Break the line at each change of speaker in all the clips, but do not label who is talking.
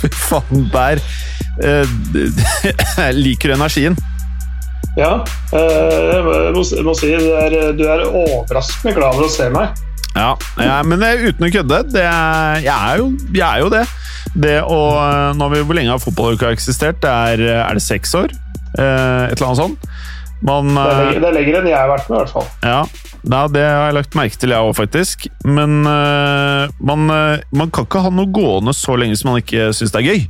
Fy faen, Bær. Jeg liker du energien?
Ja, eh, jeg må, jeg må si du er, du er overraskende glad for å se meg.
Ja, ja men det, uten å kødde, det er, jeg, er jo, jeg er jo det. Det å, nå har vi, Hvor lenge har fotballuka eksistert? Det er, er det seks år? Eh, et eller annet sånt? Man,
Det er,
eh,
lenger, det er lenger enn jeg har vært med, i hvert fall.
Ja, ja, det har jeg lagt merke til, jeg òg, faktisk. Men uh, man, uh, man kan ikke ha noe gående så lenge som man ikke syns det er gøy.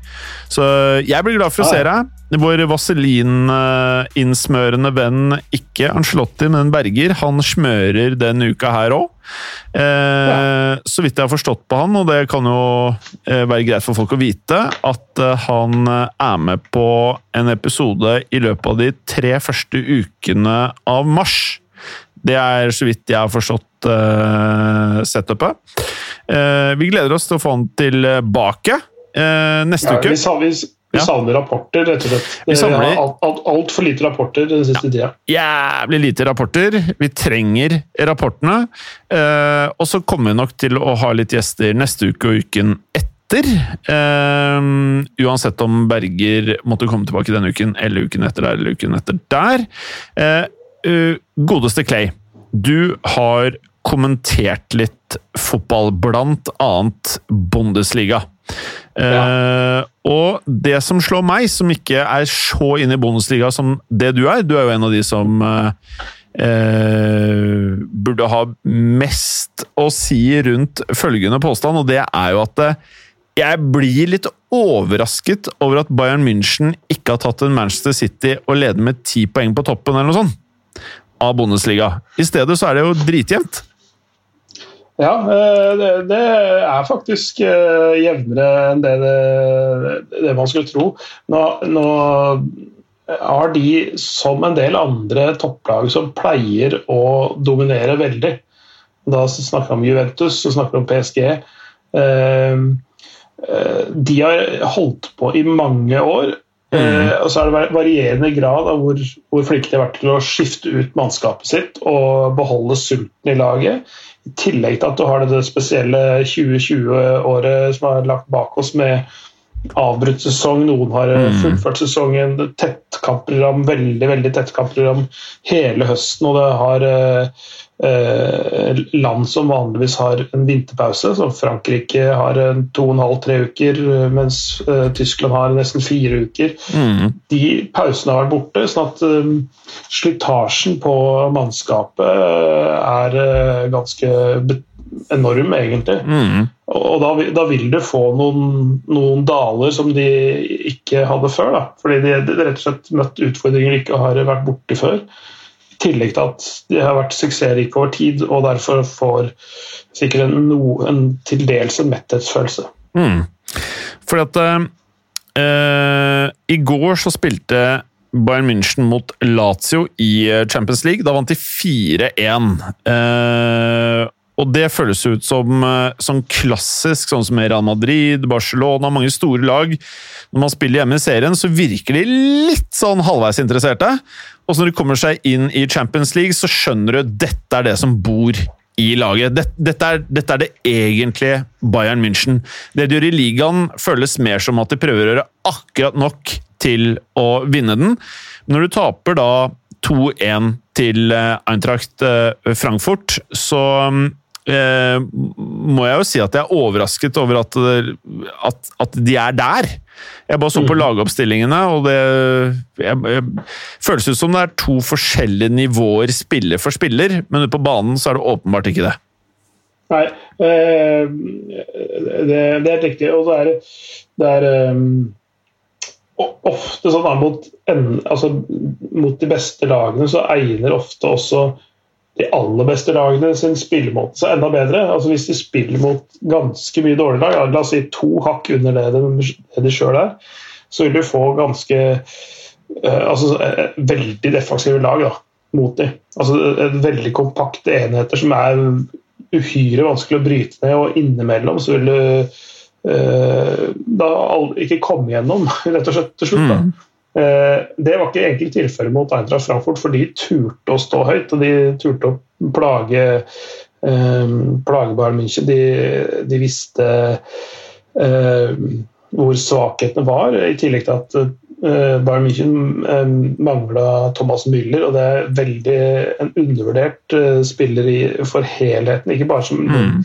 Så jeg blir glad for å se deg. Vår vaselin-innsmørende venn, ikke Angelotti, men Berger, han smører denne uka her òg. Eh, Så vidt jeg har forstått på han, og det kan jo eh, være greit for folk å vite, at eh, han er med på en episode i løpet av de tre første ukene av mars. Det er så vidt jeg har forstått uh, setupet. Eh, vi gleder oss til å få han tilbake eh, neste
Ja,
uke.
Hvis, hvis vi, vi
Ja.
savner rapporter, rett og slett.
Vi samler-
har alt, alt, lite rapporter den siste tida.
Jævlig lite rapporter. Vi trenger rapportene. Eh, og så kommer vi nok til å ha litt gjester neste uke og uken etter. Eh, uansett om Berger måtte komme tilbake denne uken, eller uken etter der, eller uken etter der. Eh, eh, godeste Clay, du har kommentert litt fotball, blant annet Bundesliga. Eh, og det som slår meg, som ikke er så inne i Bundesliga som det du er Du er jo en av de som uh, uh, burde ha mest å si rundt følgende påstand, og det er jo at jeg blir litt overrasket over at Bayern München ikke har tatt en Manchester City og leder med ti poeng på toppen, eller noe sånt, av Bundesliga. I stedet så er det jo dritjevnt.
Ja, eh, det, det er faktisk eh, jevnere enn det, det, man skulle tro. Nå, nå har de, som en del andre topplag, som pleier å dominere veldig Da snakker vi om Juventus og om PSG. eh, De har holdt på i mange år. Eh, og så er det varierende grad av hvor, hvor flinke de har vært til å skifte ut mannskapet sitt og beholde sulten i laget. I tillegg til at du har det spesielle 2020-året som er lagt bak oss med avbrutt sesong. Noen har eh, fullført sesongen. tettkampprogram, veldig veldig tettkampprogram hele høsten. Og det har eh, land som vanligvis har en vinterpause, som Frankrike har to og en halv, tre uker, eh, mens eh, Tyskland har nesten fire uker. De pausene har vært borte, sånn at eh, slitasjen på mannskapet eh, er eh, ganske enorm, egentlig. Og da, da vil du få noen, noen daler som de ikke hadde før. Da. Fordi de, de rett og slett møtt utfordringer de ikke har vært borti før. Tillegg til at de har vært suksessrike over tid og derfor får sikkert en, no, en til dels en metthetsfølelse.
Fordi at eh, I går så spilte Bayern München mot Lazio i eh, Champions League. Da vant de 4-1. Eh, og det føles ut som eh, sånn klassisk, sånn som Real Madrid, Barcelona, mange store lag. Når man spiller hjemme i serien, så virker de litt sånn halvveis interesserte. Og så når de kommer seg inn i Champions League, så skjønner du at dette er det som bor i laget. Dette, dette, er, dette er det egentlige Bayern München. Det de gjør i ligaen, føles mer som at de prøver å gjøre akkurat nok til å vinne den. Når du taper da 2-1 til eh, Eintracht eh, Frankfurt, så eh, må jeg jo si at jeg er overrasket over at, at, at de er der. Jeg bare så på lagoppstillingene, og det jeg, jeg, føles ut som det er to forskjellige nivåer spiller for spiller, men ute på banen så er det åpenbart ikke det.
Nei, eh, det, det er helt riktig. Og så er det, det er eh, ofte sånn mot, altså, mot de beste lagene så egner ofte også de aller beste lagene sin spillemåte seg enda bedre. Altså Hvis de spiller mot ganske mye dårlige lag, la oss si to hakk under det de, de sjøl er, så vil du få ganske uh, altså, veldig defensive lag da, mot dem. Altså, veldig kompakte enheter som er uhyre vanskelig å bryte ned, og innimellom så vil du uh, da ikke komme gjennom, rett og slett til slutt. da. Eh, det var ikke egentlig tilfellet mot Eintracht Frankfurt, for de turte å stå høyt. og De turte å plage, um, plage Bayern München. De, de visste um, hvor svakhetene var, i tillegg til at Bayern München mangla Thomas Müller. og Det er veldig en undervurdert spiller for helheten, ikke bare som mm.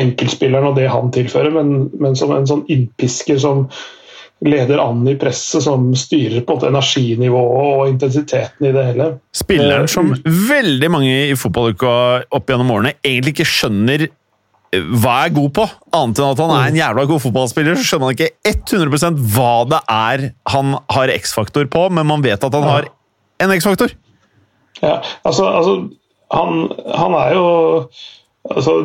enkeltspilleren og det han tilfører, men, men som en sånn innpisker som leder an i presset, som styrer på energinivået og intensiteten i det hele.
Spilleren eh, som veldig mange i fotballuka opp gjennom årene egentlig ikke skjønner eh, hva er god på, annet enn at han er en jævla god fotballspiller. Så skjønner han ikke 100% hva det er han har X-faktor på, men man vet at han har en X-faktor.
Ja, altså, altså han, han, er jo altså,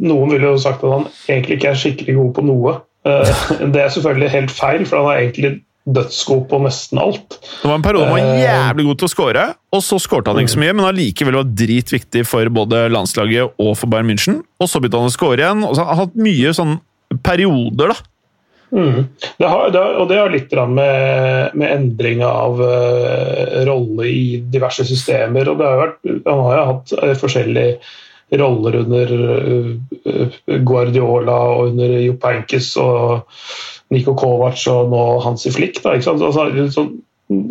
Noen ville jo sagt at han egentlig ikke er skikkelig god på noe. Eh, det er selvfølgelig helt feil, for han er egentlig dødsgod på nesten alt.
Det var en periode han var eh, jævlig god til å skåre, og så skårte han ikke så mye, men allikevel var dritviktig for både landslaget og for Bayern München. Og så begynte han å skåre igjen, og så har han hatt mye sånn perioder, da.
Mm. Det har, det har, og det har litt med, med endring av uh, rolle i diverse systemer. og har vært, Han har jo hatt forskjellige roller under eh, Guardiola og under Jopankis og Niko Kovac og nå Hansi Flick. Da, altså,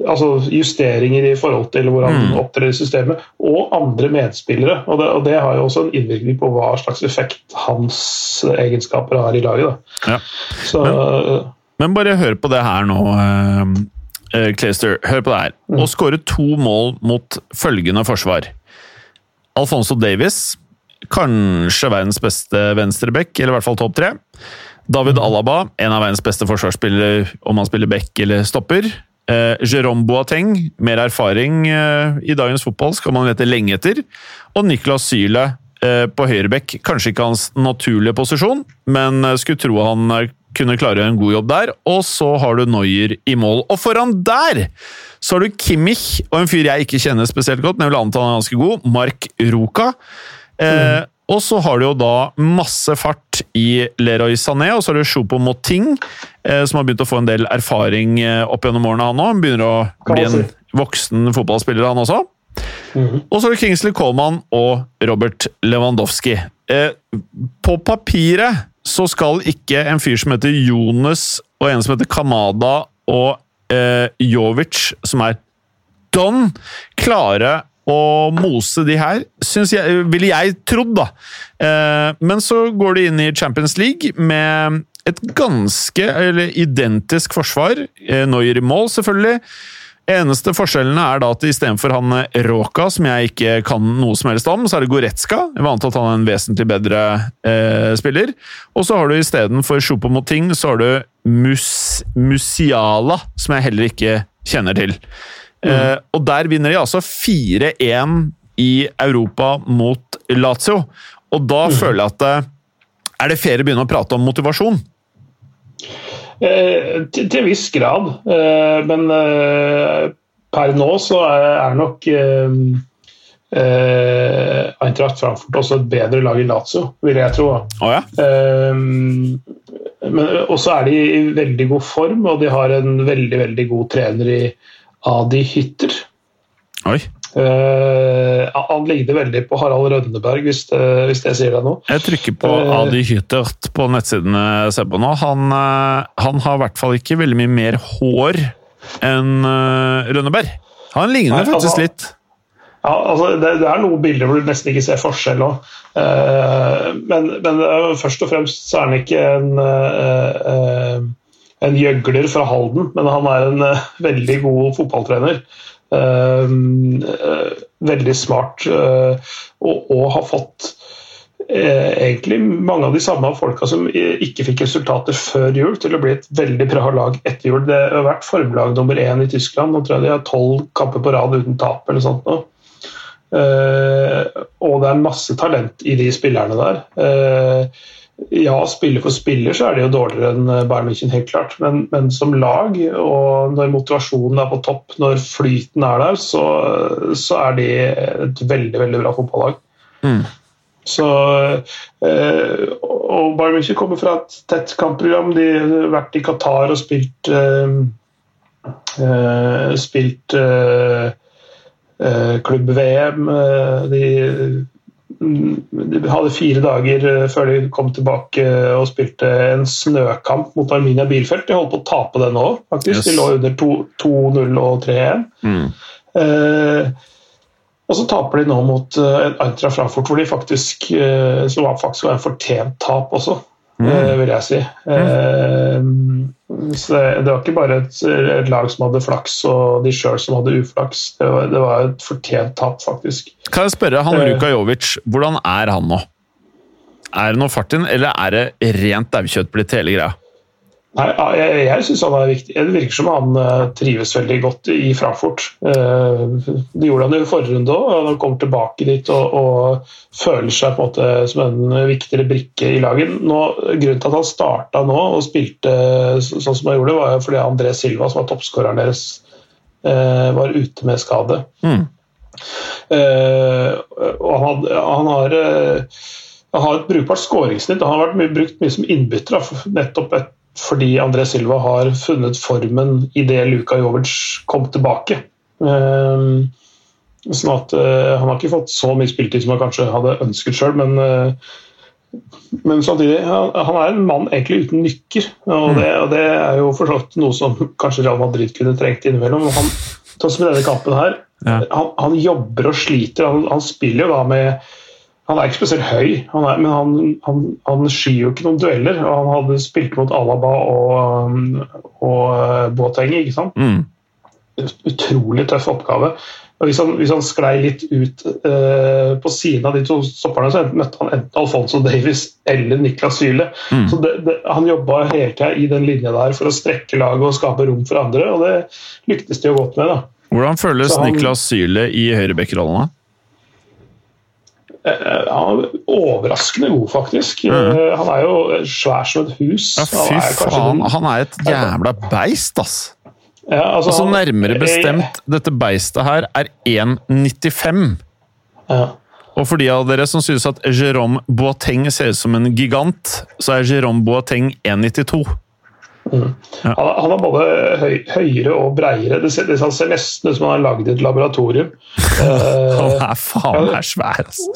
altså, justeringer i forhold til hvordan han mm. opptrer i systemet, og andre medspillere. Og det, og det, har jo også en innvirkning på hva slags effekt hans egenskaper har i laget.
Ja. Så, men, men, bare hør på det her nå. Uh, Clayster, hør på det her. Mm. Å skåre to mål mot følgende forsvar. Alfonso Davis Kanskje verdens beste venstreback, eller i hvert fall topp tre. David Alaba, en av verdens beste forsvarsspillere om han spiller back eller stopper. Eh, Jerome Boateng, mer erfaring eh, i dagens fotball skal man lete lenge etter. Og Niklas Syle eh, på høyrebekk. Kanskje ikke hans naturlige posisjon, men eh, skulle tro han eh, kunne klare en god jobb der. Og så har du Noyer i mål. Og foran der så har du Kimmich og en fyr jeg ikke kjenner spesielt godt, men jeg vil anta han er ganske god, Mark Ruka. Eh, og så har du jo da masse fart i Leroy Sané, og så har du Chopo Moting, eh, som har begynt å få en del erfaring eh, opp gjennom årene, han òg. Begynner å bli en voksen fotballspiller, han også. Mm. Og så har du Kingsley Coleman og Robert Lewandowski. Eh, på papiret så skal ikke en fyr som heter Jonas, og en som heter Kamada og eh, Jovic, som er Don, klare å mose de her, jeg, ville jeg trodd, da. Eh, men så går de inn i Champions League med et ganske eller identisk forsvar. Eh, Neuer i mål, selvfølgelig. Eneste forskjellene er da at istedenfor han Råka, som jeg ikke kan noe som helst om, så er det Goretzka. Jeg var at han er en vesentlig bedre eh, spiller. Og så har du istedenfor ting, så har du Mus Musiala, som jeg heller ikke kjenner til. Mm. og der vinner de altså 4-1 i Europa mot Lazio. Og da mm. føler jeg at Er det fair å begynne å prate om motivasjon?
Eh, til, til en viss grad. Eh, men eh, per nå så er, er nok eh, eh, Eintracht Frankfurt også et bedre lag i Lazio, vil jeg tro.
Oh, ja?
men også er de i veldig god form, og de har en veldig, veldig god trener i Adi Hytter.
Oi.
Uh, han ligner veldig på Harald Rønneberg, hvis det, hvis det sier deg noe.
Jeg trykker på uh, Adi Hyttert på nettsidene jeg ser på nå. Han, uh, han har i hvert fall ikke veldig mye mer hår enn uh, Rønneberg. Han ligner nei, faktisk altså, litt.
Ja, altså, det, det, er noen bilder hvor du nesten ikke ser forskjell òg. men, men først og fremst så er han ikke en en gjøgler fra Halden, men han er en uh, veldig god fotballtrener. Uh, uh, veldig smart og, og, har fått egentlig mange av de samme folka som ikke fikk resultater før jul, til å bli et veldig bra lag etter jul. Det har vært formlag nummer én i Tyskland. Nå tror jeg de har tolv kamper på rad uten tap eller sånt nå. og det er masse talent i de spillerne der. Eh, ja, spiller for spiller så er de jo dårligere enn Bayern München, helt klart. Men, men, som lag, og når motivasjonen er på topp, når flyten er der, så, så er de et veldig, veldig bra fotballag. Mm. Så, eh, og Bayern München kommer fra et tett kampprogram. De har vært i Qatar og spilt eh, eh Spilt eh, eh klubb-VM. De hadde fire dager eh, før de kom tilbake og spilte en snøkamp mot Arminia Bilfelt. De holdt på å tape den òg, faktisk. Yes. De lå under 2-0 og 3-1. Mm. Eh, og så taper de nå mot uh, Eintra Frankfurt, hvor de faktisk, uh, som var faktisk var en fortjent tap også mm. Eh, vil jeg si. Mm. Så det, var ikke bare et, et, lag som hadde flaks, og de sjøl som hadde uflaks. Det var, det var et fortjent tap, faktisk.
Kan jeg spørre, han Luka Jovic, hvordan er han nå? Er det noe fart inn, eller er det rent daukjøtt blitt hele greia?
Nei, Jeg, jeg syns han er viktig. Det virker som han uh, trives veldig godt i Frankfurt. Uh, det gjorde han i forrige runde òg. Han kommer tilbake dit og, og, føler seg på en måte som en viktigere brikke i laget. Nå, grunnen til at han starta nå og spilte sånn som han gjorde, var fordi André Silva, som var toppskåreren deres, uh, var ute med skade. Mm. og han, han har han har et brukbart skåringssnitt. Han har vært brukt mye som innbytter. Nettopp et fordi André Silva har funnet formen idet Luka Jovic kom tilbake. Ehm, sånn at uh, Han har ikke fått så mye spilletid som han kanskje hadde ønsket sjøl, men, uh, men samtidig han, er en mann egentlig uten nykker. Og, det, og det, er jo forstått noe som kanskje Real Madrid kunne trengt innimellom. Han, sånn som i denne kampen her, han, han, jobber og sliter. Han, han spiller jo da med han er ikke spesielt høy, han er, men han, han, han, skyr jo ikke noen dueller. og Han hadde spilt mot Alaba og, og eh, Boateng, ikke sant? Mm. Utrolig tøff oppgave. Og hvis han, hvis han sklei litt ut uh, på siden av de to stopperne, så møtte han enten Alfonso Davies eller Niklas Syle. Mm. Så det, det, Han jobba hele tida i den linja der for å strekke laget og skape rom for andre, og det lyktes de jo godt med. da.
Hvordan føles han, Niklas Syle i høyrebekkerollen?
Eh, han er overraskende god, faktisk. Mm. Eh, han er jo svær som et hus.
Ja, fy faen, han er et jævla beist, ass! Ja, altså, altså, nærmere bestemt, dette beistet her er 1,95. Ja. Og for de av dere som synes at Jérôme Boateng ser ut som en gigant, så er Jérôme Boateng 1,92.
Mm. Ja. Han, han, er både høy, høyere og breiere. Det ser, det ser nesten ut som han har lagd i et laboratorium.
han er faen meg svær, altså.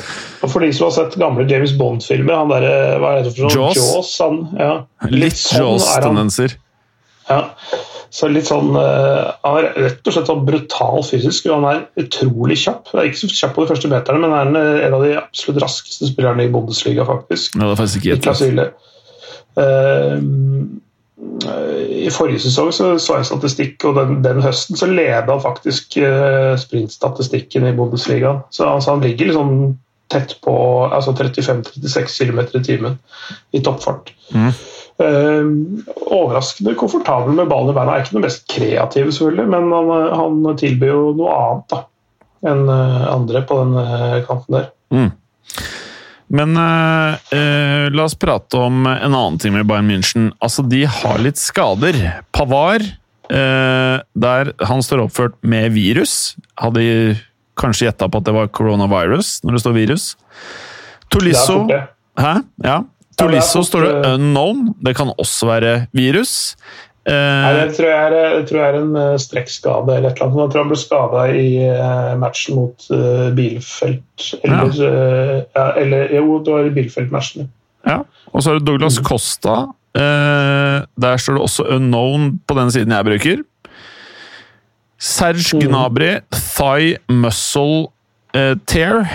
For de som har sett gamle James Bond-filmer, han derre Hva er det for noe?
Jaws.
Jaws han, ja.
Litt, litt sånn Jaws-tendenser.
Ja. Så litt sånn, uh, Han er rett og slett sånn brutal fysisk, og han er utrolig kjapp. Han Er ikke så kjapp på de første meterne, men han er en, av de absolutt raskeste spillerne i Bundesliga, faktisk.
Ja, det er faktisk ikke
helt uh, i forrige sesong så, så jeg statistikk, og den, den høsten så leda han faktisk uh, sprintstatistikken i Bundesligaen. Så altså, han ligger liksom tett på altså 35-36 km i timen i toppfart. Mm. Uh, overraskende komfortabel med ballen i beina. Er ikke noe mest kreativ, selvfølgelig, men han, han tilbyr jo noe annet da, enn andre på den kanten der. Mm.
Men uh, uh, la oss prate om en annen ting med Bayern München. Altså, de har litt skader. Pavar, uh, der han står oppført med virus. Hadde kanskje gjetta på at det var coronavirus når det står virus. Tolisso Hæ? Ja. Tolisso står det unknown. Det kan også være virus.
Uh, Nei, det tror jeg, er, jeg tror jeg er en uh, strekkskade eller et eller annet. Jeg tror han ble skada i uh, matchen mot uh, Bilfelt. Eller, ja. ja. eller Jo, det var Bilfelt-matchen.
Ja. Og så har du Douglas mm. Costa. der står det også 'unknown' på den siden jeg bruker. Serge mm. Gnabry, thigh muscle tear.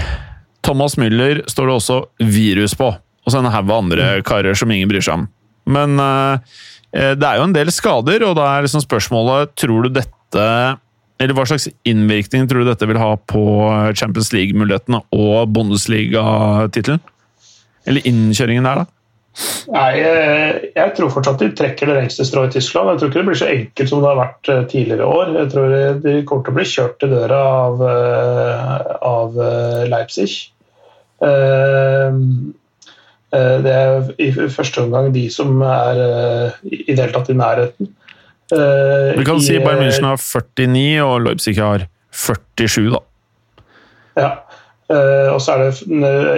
Thomas Müller står det også virus på. Og så en haug andre mm. karer som ingen bryr seg om. Men uh, Eh, det er jo en del skader, og da er liksom spørsmålet Tror du dette eller Hva slags innvirkning tror du dette vil ha på Champions League-mulighetene og Bundesliga-tittelen? Eller innkjøringen der, da?
Nei, jeg, jeg tror fortsatt de trekker det lengste strået i Tyskland. Jeg tror ikke det blir så enkelt som det har vært eh, tidligere år. Jeg tror de kommer til å bli kjørt til døra av, eh, av eh, Leipzig. Det er i første omgang de som er i det hele tatt i nærheten.
Vi kan si Bayern München har 49, og Leipzig har 47, da.
Ja. Og så er det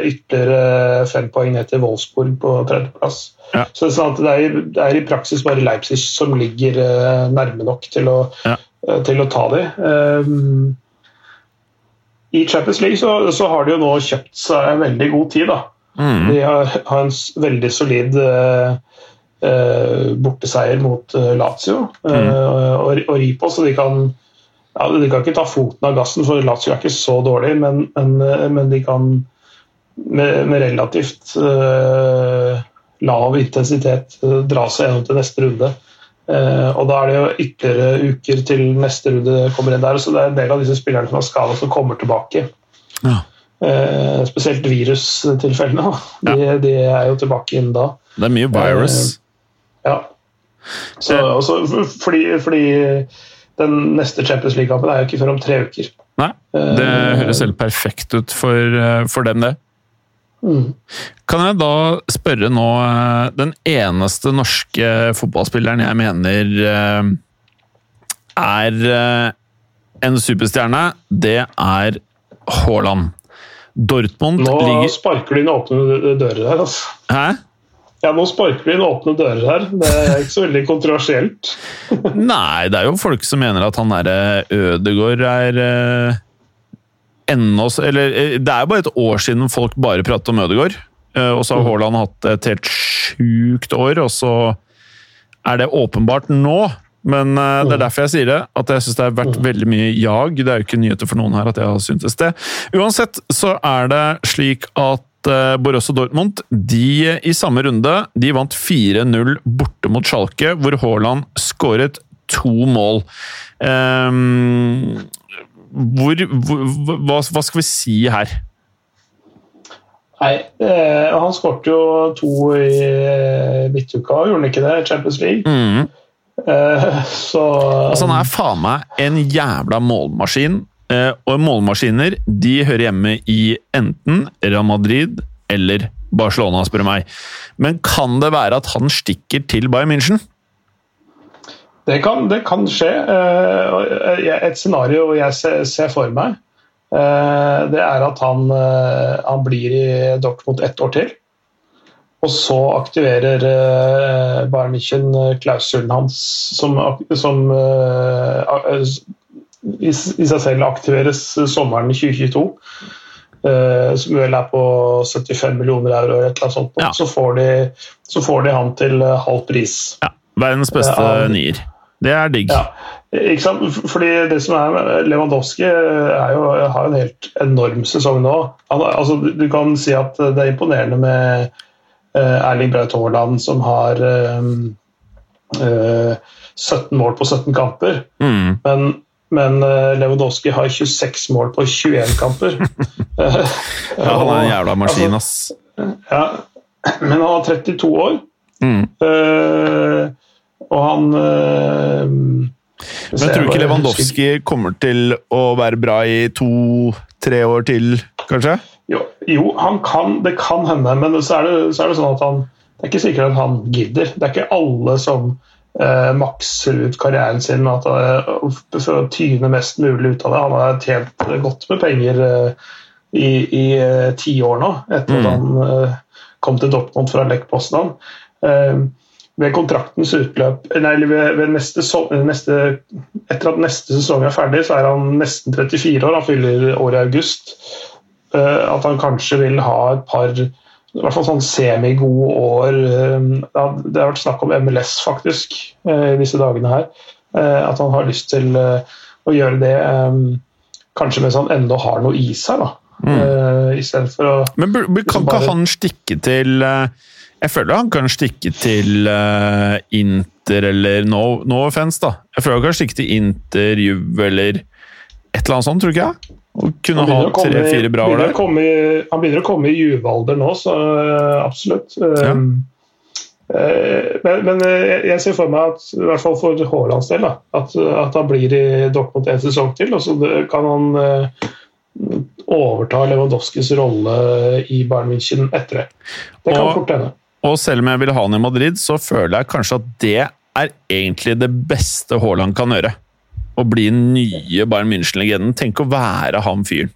ytterligere fem poeng ned til Wolfsburg på tredjeplass. Ja. Så sånn det er, det, er, i praksis bare Leipzig som ligger nærme nok til å, ja. til å ta dem. I Champions League så, så, har de jo nå kjøpt seg en veldig god tid. da. Mm. De har, har, en veldig solid borteseier mot Lazio mm. og, og Ripo, så de kan ja, De kan ikke ta foten av gassen, for Lazio er ikke så dårlig, men, men, men de kan med, med relativt eh, lav intensitet dra seg gjennom til neste runde. Uh, og Da er det jo ytterligere uker til neste runde kommer inn der, så det er en del av disse spillerne som har skada, som kommer tilbake. Ja. Spesielt virustilfellene. De, ja. de, er jo tilbake inn da.
Det er mye virus.
ja. Så, også, fordi, fordi den neste Champions League-kampen er jo ikke før om tre uker.
Nei, det uh, høres helt perfekt ut for, eh, for dem, det. Mm. Kan jeg da spørre nå eh, Den eneste norske fotballspilleren jeg mener er en superstjerne, det er Haaland. Dortmund
Nå ligger Nå sparker du inn åpne dører her, altså.
Hæ?
Ja, nå sparker vi inn åpne dører her. Det er ikke så veldig kontroversielt.
Nei, det er jo folk som mener at han derre Ødegård er eh, ennå Eller eh, det er jo bare et år siden folk bare pratet om Ødegård. Eh, og så har mm. Haaland hatt et helt sjukt år, og så er det åpenbart nå. Men uh, det er mm. derfor jeg sier det, at jeg syns det har vært mm. veldig mye jag. Det er jo ikke nyheter for noen her at jeg har syntes det. Uansett så er det slik at Eh, Borussia Dortmund de i samme runde de vant 4-0 borte mot Schalke, hvor Haaland skåret to mål. Um, hvor, hvor hva, hva, skal vi si her?
Nei, eh, han skåret jo to i eh, midtuka, gjorde han ikke det? Champions League. Mm. Eh, så
Altså, han er faen meg en jævla målmaskin. Uh, og målmaskiner de hører hjemme i enten Real Madrid eller Barcelona, spør du meg. Men kan det være at han stikker til Bayern München?
Det kan, det kan skje. Eh, et scenario jeg ser for meg, det er at han, han blir i Dortmund ett år til. Og så aktiverer Bayern München klausulen hans som, som i, i seg selv aktiveres sommeren 2022. Uh, som vel er på 75 millioner euro eller et eller annet sånt. Ja. Så, får de, så, får de, han til halv pris.
Ja, Verdens beste uh, nier. Det er digg.
Ja, ikke sant? Fordi det som er Lewandowski er jo, har en helt enorm sesong nå. Han, altså, du kan si at det er imponerende med Erling Braut Haaland, som har 17 mål på 17 kamper. Mm. Men men Lewandowski har 26 mål på 21 kamper.
ja, han er en jævla maskin, ass.
ja, men han har 32 år. Mm. Uh, og han uh,
Men tror du ikke Lewandowski kommer til å være bra i to-tre år til, kanskje?
Jo, jo kan, det kan hende, men så er, det, så er det sånn at han Det er ikke sikkert at han gidder. Det er ikke alle som eh, makser ut karrieren sin at, uh, for å tyne mest mulig ut av det. Han har tjent godt med penger eh, i, i eh, ti år nå, etter mm. at han kom til Dortmund fra Lech Poznan. ved kontraktens utløp nei, ved, ved neste, neste, Etter at neste sesong er ferdig, så er han nesten 34 år. Han fyller året i august. At han kanskje vil ha et par i hvert fall sånn semigode år. Eh, det har vært snakk om MLS faktisk eh, i disse dagene her. Eh, at han har lyst til å gjøre det kanskje mens han ennå har noe i seg. da. Mm. for å
Men kan liksom ikke han stikke til Jeg føler han kan stikke til Inter eller no, no offense, da. Jeg føler han kan stikke til Inter, Juve eller et eller annet sånt, tror du ikke jeg? Og kunne ha tre-fire bra år der.
han begynner å komme i juvealder nå, så uh, absolutt. Ja. men, men, jeg ser for meg at i hvert fall for Haalands del da, at, at, han blir i Dortmund en sesong til. og så kan han overta Lewandowskis rolle i Bayern München etter det. Det kan og, fort hende.
Og selv om jeg vil ha han i Madrid, så føler jeg kanskje at det er egentlig det beste Haaland kan gjøre. Å bli den nye Bayern München-legenden. Tenk å være han fyren.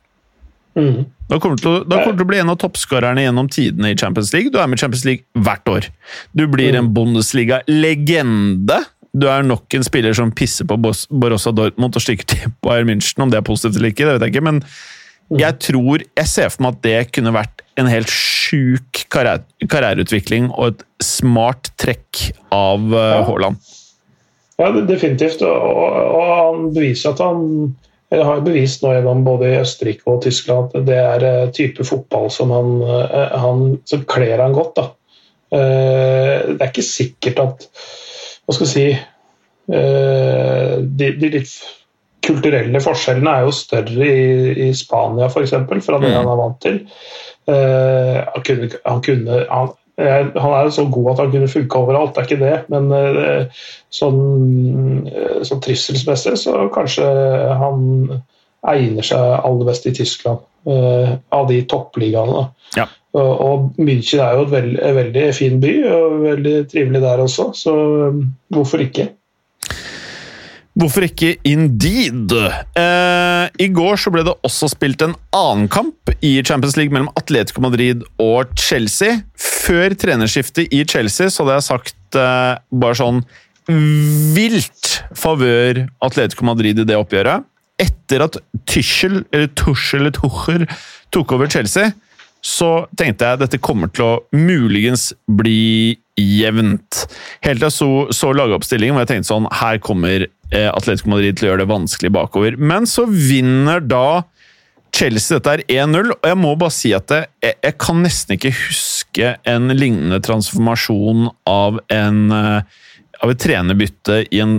Mm. Da kommer du til, til, å bli en av toppskårerne gjennom tidene i Champions League. Du er med i Champions League hvert år. Du blir en mm. Bundesliga-legende. Du er nok en spiller som pisser på Borussia Dortmund og stikker til Bayern München. Om det er positivt eller ikke, det vet jeg ikke, men mm. jeg tror Jeg ser for meg at det kunne vært en helt sjuk karriereutvikling og et smart trekk av uh, Haaland.
Ja, definitivt. Og, og han beviser at han eller har bevist nå gjennom både i Østerrike og Tyskland at det er uh, type fotball som, han, uh, han, som kler han godt. Da. Uh, det er ikke sikkert at Hva skal jeg si de, de, litt kulturelle forskjellene er jo større i, i Spania f.eks. fra det mm. han er vant til. han kunne, han kunne han, han er så god at han kunne funke overalt, det er ikke det. Men eh, sånn, eh, sånn trivselsmessig så kanskje han egner seg aller best i Tyskland. Eh, av de toppligaene. Ja. Og München er jo et veldig, veldig fin by, og veldig trivelig der også, så hvorfor ikke?
Hvorfor ikke Indeed? Eh, I går så ble det også spilt en annen kamp i Champions League mellom Atletico Madrid og Chelsea. Før trenerskiftet i Chelsea så hadde jeg sagt eh, bare sånn vilt favør Atletico Madrid i det oppgjøret. Etter at Tuchel, eller Tuchel, Tuchel tok over Chelsea, så tenkte jeg at dette kommer til å muligens bli jevnt. Helt til jeg så, så lagoppstillingen hvor jeg tenkte sånn Her kommer eh, Atletico Madrid til å gjøre det vanskelig bakover. Men så vinner da Chelsea dette er 1-0, og jeg må bare si at jeg, jeg, kan nesten ikke huske en lignende transformasjon av, en, eh, av et trenerbytte i en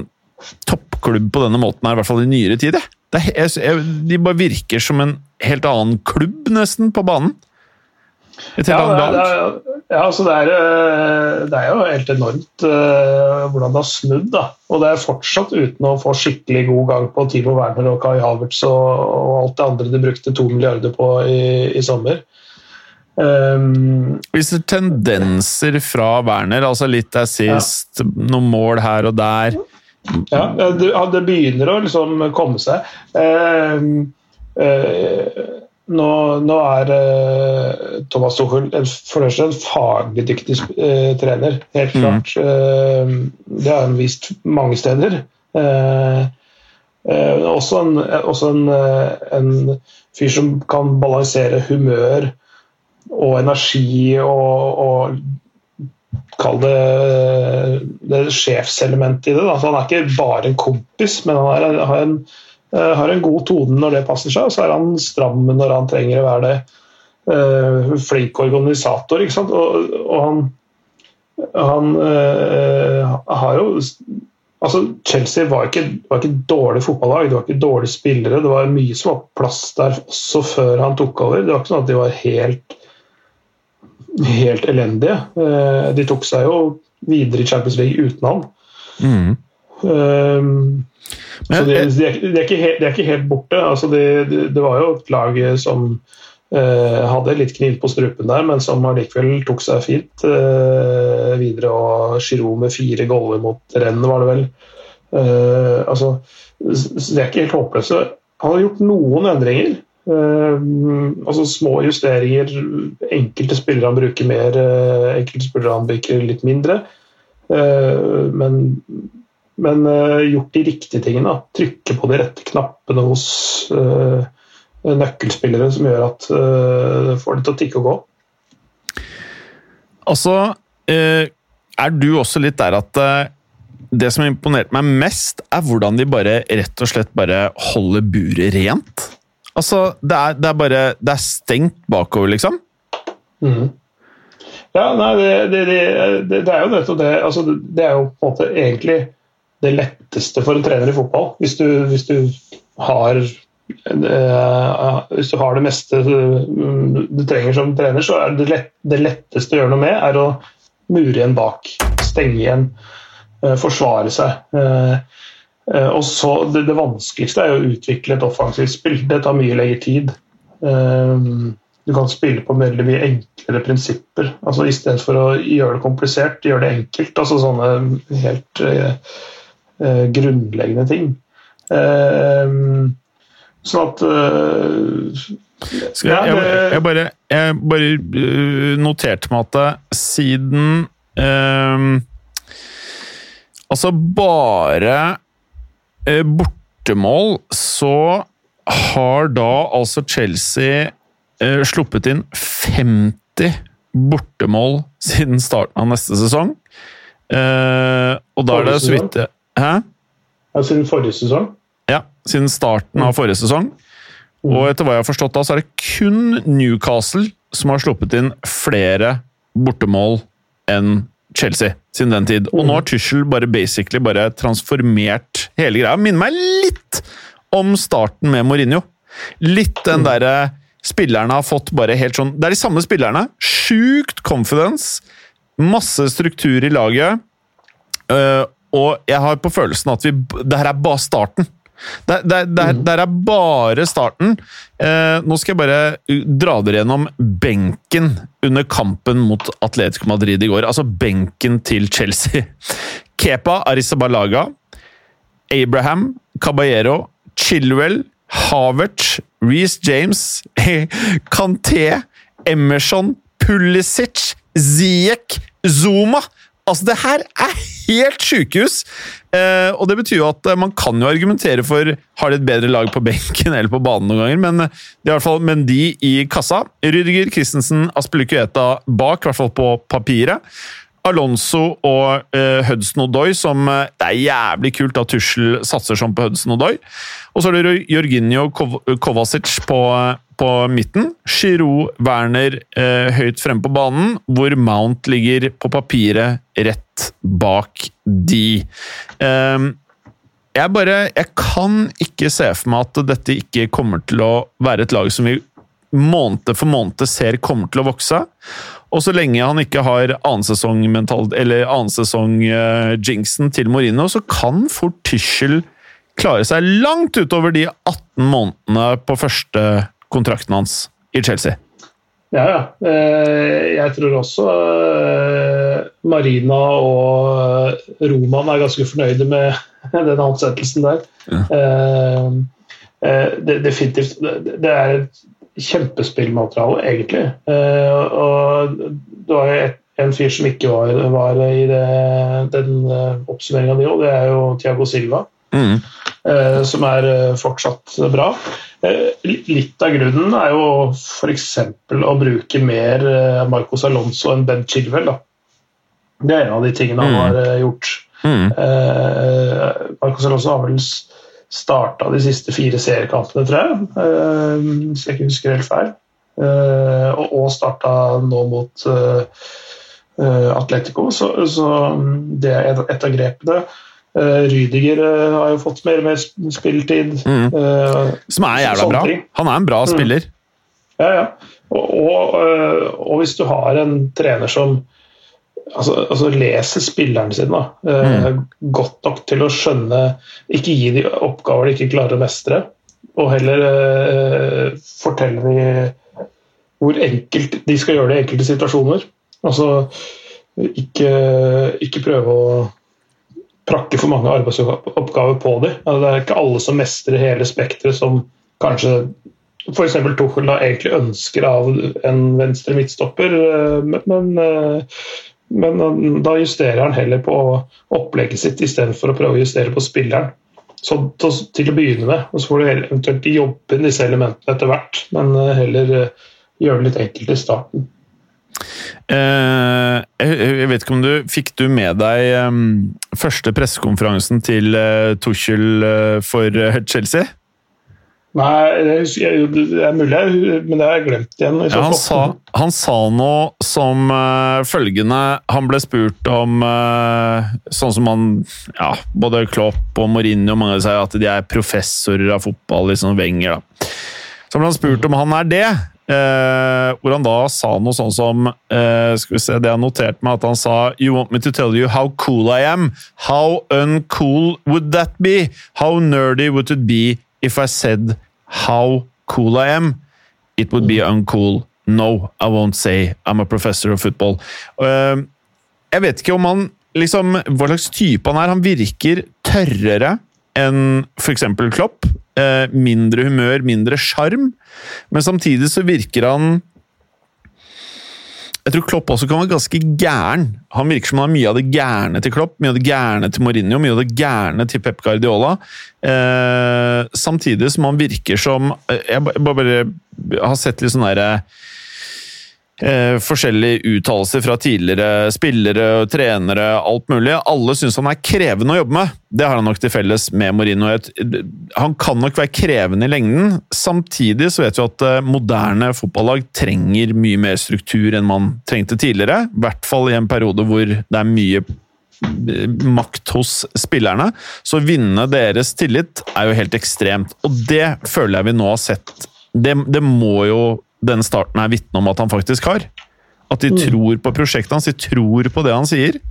toppklubb på denne måten her, i hvert fall i nyere tid. Det, jeg, de bare virker som en helt annen klubb, nesten, på banen.
Ja, annet lag. Ja, altså det, er, eh, det er jo helt enormt uh, hvordan det har snudd. da. Og det er fortsatt uten å få skikkelig god gang på Timo Werner og Kai Havertz og, og alt det andre de brukte to milliarder på i, i sommer.
Um, det er tendenser fra Werner, altså litt assist, ja. noen mål her og der
Ja, det, det begynner å liksom komme seg. Uh, uh, nå, nå er uh, Thomas Tuchel for det en faglig dyktig uh, trener, helt mm. klart. Mm. Det har han vist mange steder. også en, også en, en, fyr som kan balansere humør og energi og, og Kall det, det sjefselementet i det. Da. Så han er ikke bare en kompis, men han er, har en har en god tone når det passer seg, og så er han stram når han trenger å være det. Uh, flink organisator, ikke sant. Og, og han, han uh, har jo Altså, Chelsea var ikke, var ikke dårlig fotballag, det var ikke dårlige spillere. Det var mye som var plass der også før han tok over. Det var ikke sånn at de var helt, helt elendige. Uh, de tok seg jo videre i Champions League uten han. Mm. Um, så de, de, er, de, er ikke helt, de, er, ikke helt, borte. Altså det var jo et lag som uh, hadde litt kniv på strupen der, men som allikevel tok seg fint uh, videre. Og Giroud med fire goller mot rennet, var det vel. Uh, altså, de er ikke helt håpløse. Han har gjort noen endringer. altså Små justeringer. Enkelte spillere han bruker mer, enkelte spillere han bruker litt mindre. men men uh, gjort de riktige tingene. Trykke på de rette knappene hos uh, nøkkelspillere som gjør at uh, får det til å tikke og gå.
Altså, er du også litt der at det som imponerte meg mest, er hvordan de bare rett og slett bare holder buret rent? Altså, det er, det er bare Det er stengt bakover, liksom? Mm.
Ja, nei, det, det, det, det er jo nettopp det. Altså, det er jo på en måte egentlig det letteste for en trener i fotball. Hvis du, hvis du har uh, hvis du har det meste du trenger som trener, så er det, lett, det letteste å gjøre noe med, er å mure igjen bak, stenge igjen, eh, forsvare seg. Eh, eh, og så det, det, vanskeligste er å utvikle et offensivt spill. Det tar mye lengre tid. Du kan spille på veldig mye enklere prinsipper. altså Istedenfor å gjøre det komplisert, gjøre det enkelt. altså Sånne helt uh, grunnleggende ting. Eh, sånn at uh,
jeg, jeg, jeg, bare, jeg, bare, noterte meg at siden Altså, bare bortemål så har da altså Chelsea sluppet inn 50 bortemål siden starten av neste sesong. Og da er det så vidt Hæ?
Ja, siden forrige sesong?
Ja, siden starten av forrige sesong. Og etter hva jeg har forstått, da, så er det kun Newcastle som har sluppet inn flere bortemål enn Chelsea siden den tid. Og nå har Tussel bare basically bare transformert hele greia. Minner meg litt om starten med Mourinho. Litt den derre Spillerne har fått bare helt sånn Det er de samme spillerne. Sjukt confidence. Masse struktur i laget. Og jeg har på følelsen at vi Det her er bare starten. Det, det, det, mm. er bare starten. Eh, nå skal jeg bare dra dere gjennom benken under kampen mot Atletico Madrid i går. Altså benken til Chelsea. Kepa Arisabalaga. Abraham Caballero. Chilwell Havertz, Reece James, Kanté, Emerson, Pulisic, Ziek, Zuma. Altså, det her er helt sjukehus! Eh, og det betyr jo at eh, man kan jo argumentere for har de et bedre lag på benken eller på banen noen ganger, men, eh, det er i hvert fall, men de i kassa Rüdiger, Christensen, Aspelikueta bak, i hvert fall på papiret. Alonso og uh, Hudson Odoi, som uh, Det er jævlig kult at Tussel satser sånn på Hudson Odoi. Og så er det Jorginho Kov Kovacic på, på, midten. Giroud, Werner eh, høyt fremme på banen, hvor Mount ligger på papiret rett bak de. Um, jeg bare Jeg kan ikke se for meg at dette ikke kommer til å være et lag som vi måned for måned ser kommer til å vokse. Og så lenge han ikke har annensesong-jinxen uh, til Mourinho, så kan fort Tyschel klare seg langt utover de 18 månedene på første kontrakten hans i Chelsea.
Ja, ja. Eh, jeg tror også eh, Marina og Roman er ganske fornøyde med den ansettelsen der. Ja. Definitivt. Det er et kjempespillmateriale, egentlig. Og det var jo en fyr som ikke var, var i det, den oppsummeringa di, og det er jo Tiago Silva. Mm. Uh, som er fortsatt bra. litt av grunnen er jo f.eks. å bruke mer Marcos Alonso enn Ben Chilwell. Da. Det er en av de tingene han mm. har gjort. Mm. Marcos Alonso har vel starta de siste fire seriekampene, tror jeg. Hvis jeg ikke husker helt feil. Og, og starta nå mot Atletico, så, så, det er et av grepene. Uh, Rydiger har jo fått mer og mer spilletid. Mm.
Som er jævla bra. Han er en bra mm. spiller.
Ja, ja. Og, og, og, hvis du har en trener som altså, altså leser spillerne sine da, mm. godt nok til å skjønne Ikke gi de oppgaver de ikke klarer å mestre, og heller uh, fortelle de hvor enkelt de skal gjøre det i enkelte situasjoner. Altså ikke, ikke prøve å prakke for mange arbeidsoppgaver på dem. Altså, det er ikke alle som mestrer hele spekteret som kanskje f.eks. Tuchel da egentlig ønsker av en venstre midtstopper, eh, men men um, da justerer han heller på opplegget sitt istedenfor å prøve å justere på spilleren. Så til, å begynne med, og så får du eventuelt jobbe inn disse elementene etter hvert. Men heller gjøre det litt enkelt i starten.
Uh, jeg vet ikke om du Fikk du med deg um, første pressekonferansen til uh, Tuchel uh, for Chelsea?
Nei, det er mulig, men det har jeg glemt igjen.
Ja, han, sa, han, sa, noe som uh, følgende Han ble spurt om uh, Sånn som han ja, Både Klopp og Mourinho mange sier at de er professorer av fotball, liksom Wenger. da. Så ble han spurt om han er det. Uh, hvor han da sa noe sånn som eh, Skal vi se, det jeg noterte notert meg, at han sa You want me to tell you how cool I am? How uncool would that be? How nerdy would it be if I said how cool I am? It would be uncool. No, I won't say I'm a professor of football. Eh, jeg vet ikke om han liksom, Hva slags type han er. Han virker tørrere enn f.eks. Klopp. Eh, mindre humør, mindre sjarm. Men samtidig så virker han Jeg tror Klopp også kan være ganske gæren. Han virker som han har mye av det gærne til Klopp, mye av det gærne til Mourinho, mye av det gærne til Pep Guardiola. Eh, samtidig som han virker som eh, Jeg bare, har sett litt sånn derre eh, forskjellige uttalelser fra tidligere spillere trenere, alt mulig. Alle syns han er krevende å jobbe med. Det har han nok til felles med Mourinho. Han kan nok være krevende i lengden. Samtidig så vet vi at eh, moderne fotballag trenger mye mer struktur enn man trengte tidligere. I hvert fall i en periode hvor det er mye eh, makt hos spillerne. Så å vinne deres tillit er jo helt ekstremt. Og det føler jeg vi nå har sett. Det, det må jo denne starten er vitne om at han faktisk har. At de mm. tror på prosjektet hans, de tror på det han sier.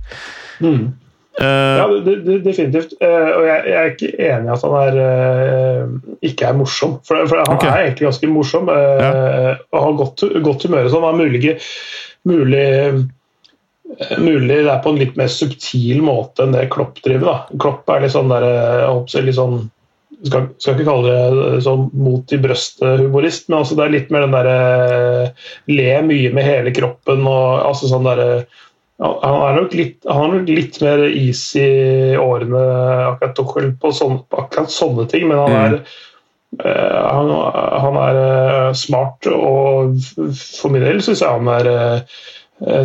Mm. Uh, ja, det, det, definitivt. Uh, og jeg, jeg, er ikke enig i at han er, uh, ikke er morsom. For, for han okay. er egentlig ganske morsom ja. og har godt, godt humør. Så Han er mulig, mulig, mulig det er på en litt mer subtil måte enn det Klopp driver. Da. Klopp er litt sånn der, litt sånn skal, skal ikke kalle det sånn mot i brøstet-humorist, men altså det er litt mer den derre Le mye med hele kroppen og altså sånn derre han er nok litt, han er nok litt mer is i årene akkurat på, sånne, akkurat sånne ting, men han er, mm. uh, han, han, er uh, smart, og for min del syns jeg han er uh,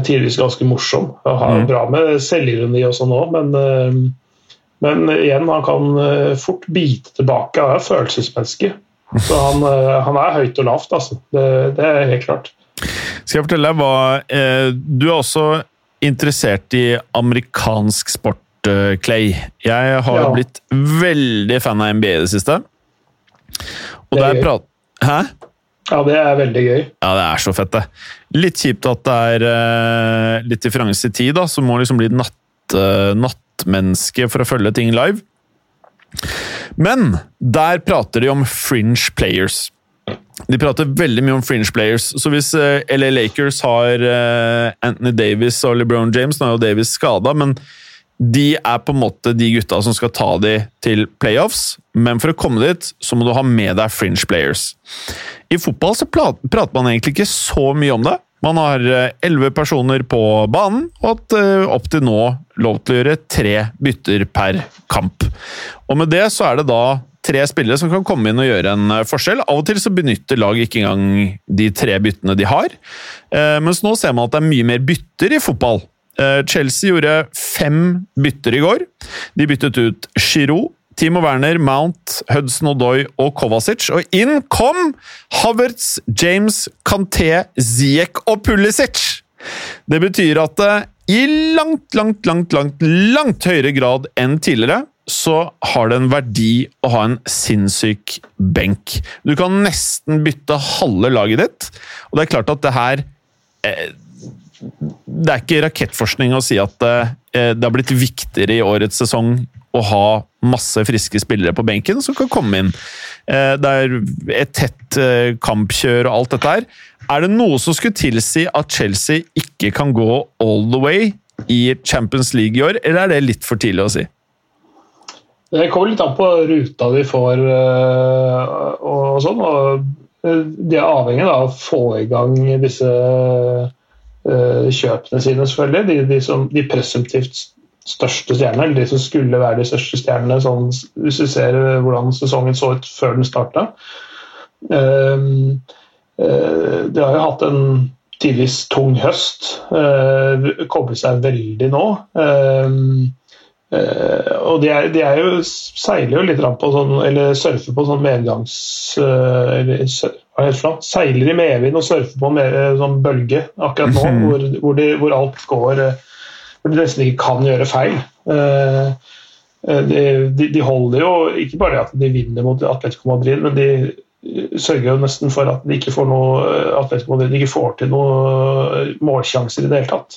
tidvis ganske morsom. Han har mm. bra med selvironi og sånn òg, men men igjen, han kan eh, fort bite tilbake. Han er følelsesmenneske. Så han, eh, han, er høyt og lavt, altså. Det, det, er helt klart.
Skal jeg fortelle deg hva eh, Du er også interessert i amerikansk sport, eh, Clay. Jeg har ja. blitt veldig fan av NBA i det siste. Og det er prat... Hæ?
Ja, det er veldig gøy.
Ja, det er så fett, det. Litt kjipt at det er litt differanse i tid, da, så må liksom bli natt, natt nattmenneske for å følge ting live. Men der prater de om fringe players. De prater veldig mye om fringe players, så hvis eh, LA Lakers har uh, Anthony Davis og LeBron James Nå er jo Davis skada, men de er på en måte de gutta som skal ta de til playoffs, men for å komme dit, så må du ha med deg fringe players. I fotball så prater man egentlig ikke så mye om det, man har eh, elleve personer på banen, og hatt eh, opp til nå lov til å gjøre tre bytter per kamp. Og med det så er det da tre spillere som kan komme inn og gjøre en eh, forskjell. Av og til så benytter lag ikke engang de tre byttene de har. Mens nå ser man at det er mye mer bytter i fotball. Chelsea gjorde fem bytter i går. De byttet ut Giroud, Timo Werner, Mount, Hudson Odoi og Kovacic. Og inn kom Havertz, James, Kanté, Ziek og Pulisic! Det betyr at eh, i langt, langt, langt, langt, langt høyere grad enn tidligere så har det en verdi å ha en sinnssyk benk. Du kan nesten bytte halve laget ditt, og det er klart at det her eh, Det er ikke rakettforskning å si at eh, det har blitt viktigere i årets sesong å ha masse friske spillere på benken som kan komme inn. Eh, det er et tett eh, kampkjør og alt dette her. Er det noe som skulle tilsi at Chelsea ikke kan gå all the way i Champions League i år, eller er det litt for tidlig å si?
Det kommer litt an på ruta vi får eh, og sånn. og De er avhengig av å få i gang disse kjøpene sine, selvfølgelig. De, de, som, de presumptivt største stjernene, eller de som skulle være de største stjernene, sånn, hvis du ser hvordan sesongen så ut før den starta. Uh, uh, de har jo hatt en tidvis tung høst. Uh, kobler seg veldig nå. Uh, og de, er, de er jo, seiler jo litt på sånn, eller surfer på sånn medgangs... eller? Seiler i medvind og surfer på en sånn bølge akkurat nå, hvor, hvor, de, hvor alt går hvor de nesten ikke kan gjøre feil. Eh, eh, de, de, de, holder jo ikke bare at de vinner mot Atletico Madrid, men de, sørger jo nesten for at de ikke får noe Atletico Madrid ikke får til noen målsjanser i det hele tatt.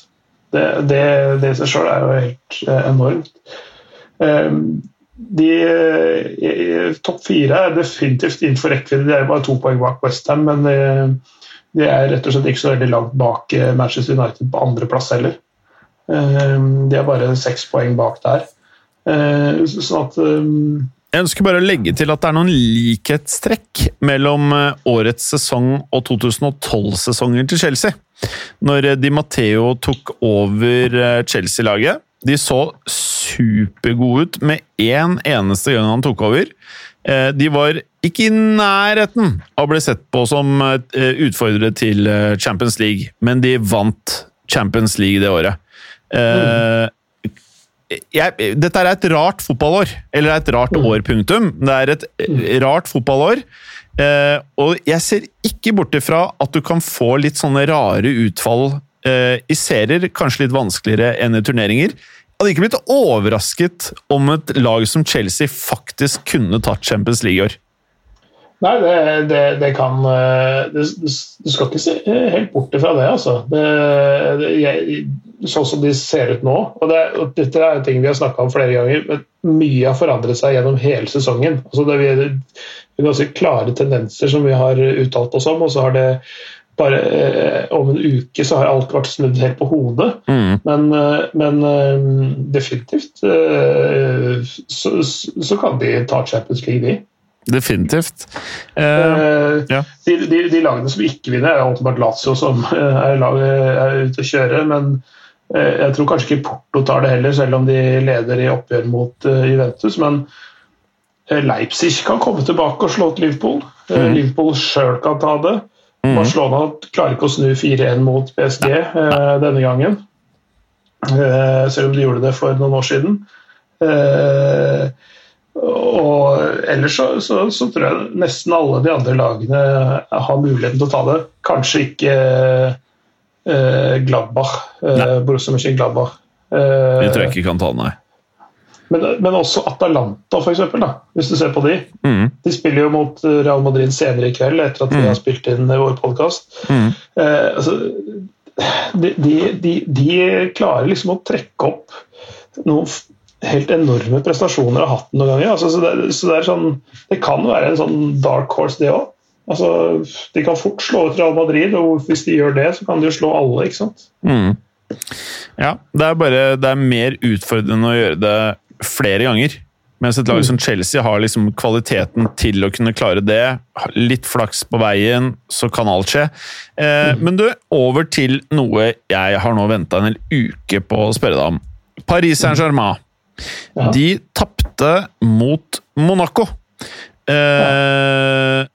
Det, det, det i seg sjøl er jo helt enormt. De Topp fire er definitivt innenfor rekkevidde. De er bare to poeng bak Westham, men de er rett og slett ikke så veldig langt bak Manchester United på andreplass heller. De er bare seks poeng bak der. Sånn at
jeg ønsker bare å legge til at det er noen likhetstrekk mellom eh, årets sesong og 2012-sesongen til Chelsea. Når Di Matteo tok over eh, Chelsea-laget. De så supergode ut med én eneste gang han tok over. Eh, de var ikke i nærheten av å bli sett på som utfordrere til Champions League, men de vant Champions League det året. Mm jeg, dette er et rart fotballår. Eller et rart mm. år, punktum. Det er et mm. rart fotballår. Eh, og jeg ser ikke bort ifra at du kan få litt sånne rare utfall eh, i serier. Kanskje litt vanskeligere enn i turneringer. Jeg hadde ikke blitt overrasket om et lag som Chelsea faktisk kunne tatt Champions League i år.
Nei, det, det, det kan eh, det, Du skal ikke se helt bort fra det, altså. Det, jeg, sånn som de ser ut nå. og, det, og Dette er ting vi har snakka om flere ganger, men mye har forandret seg gjennom hele sesongen. Altså det er ganske klare tendenser som vi har uttalt oss om, og så har det bare eh, om en uke så har alt vært snudd helt på hodet. Mm. Men, eh, men eh, definitivt så, så, kan de ta Champions League, de.
Definitivt.
Uh, uh, ja. de, de, de, lagene som ikke vinner, er åpenbart Lazio, som er, lag, er ute å kjøre. Men Eh, jeg tror kanskje ikke Porto tar det heller, selv om de leder i oppgjør mot eh, Juventus. Men eh, Leipzig kan komme tilbake og slå til Liverpool. Mm. Liverpool sjøl kan ta det. Mm. Barcelona klarer ikke å snu 4-1 mot PSG eh, denne gangen. Eh, selv om de gjorde det for noen år siden. Eh, og ellers så, så, så, tror jeg nesten alle de andre lagene har muligheten til å ta det. Kanskje ikke Eh, Gladbach. Eh, Borussia Mönchengladbach.
Eh, de tror jeg ikke kan ta, nei.
Men, men også Atalanta, for eksempel, da, hvis du ser på de. Mm. De spiller jo mot Real Madrid senere i kveld, etter at vi mm. har spilt inn vår podkast. Mm. Eh, altså, de, de, de, de, klarer liksom å trekke opp noen helt enorme prestasjoner har hatt noen ganger. Altså, så, det, så det, sånn, det, kan være en sånn dark horse, det òg. Altså, de kan fort slå ut Real Madrid, og hvis de gjør det, så kan de jo slå alle, ikke sant?
Mm. Ja, det er bare det er mer utfordrende å gjøre det flere ganger. Mens et lag mm. som Chelsea har liksom kvaliteten til å kunne klare det. Litt flaks på veien, så kan alt skje. Eh, mm. Men du, over til noe jeg har nå venta en hel uke på å spørre deg om. Paris Saint-Germain. Ja. De tapte mot Monaco. Eh,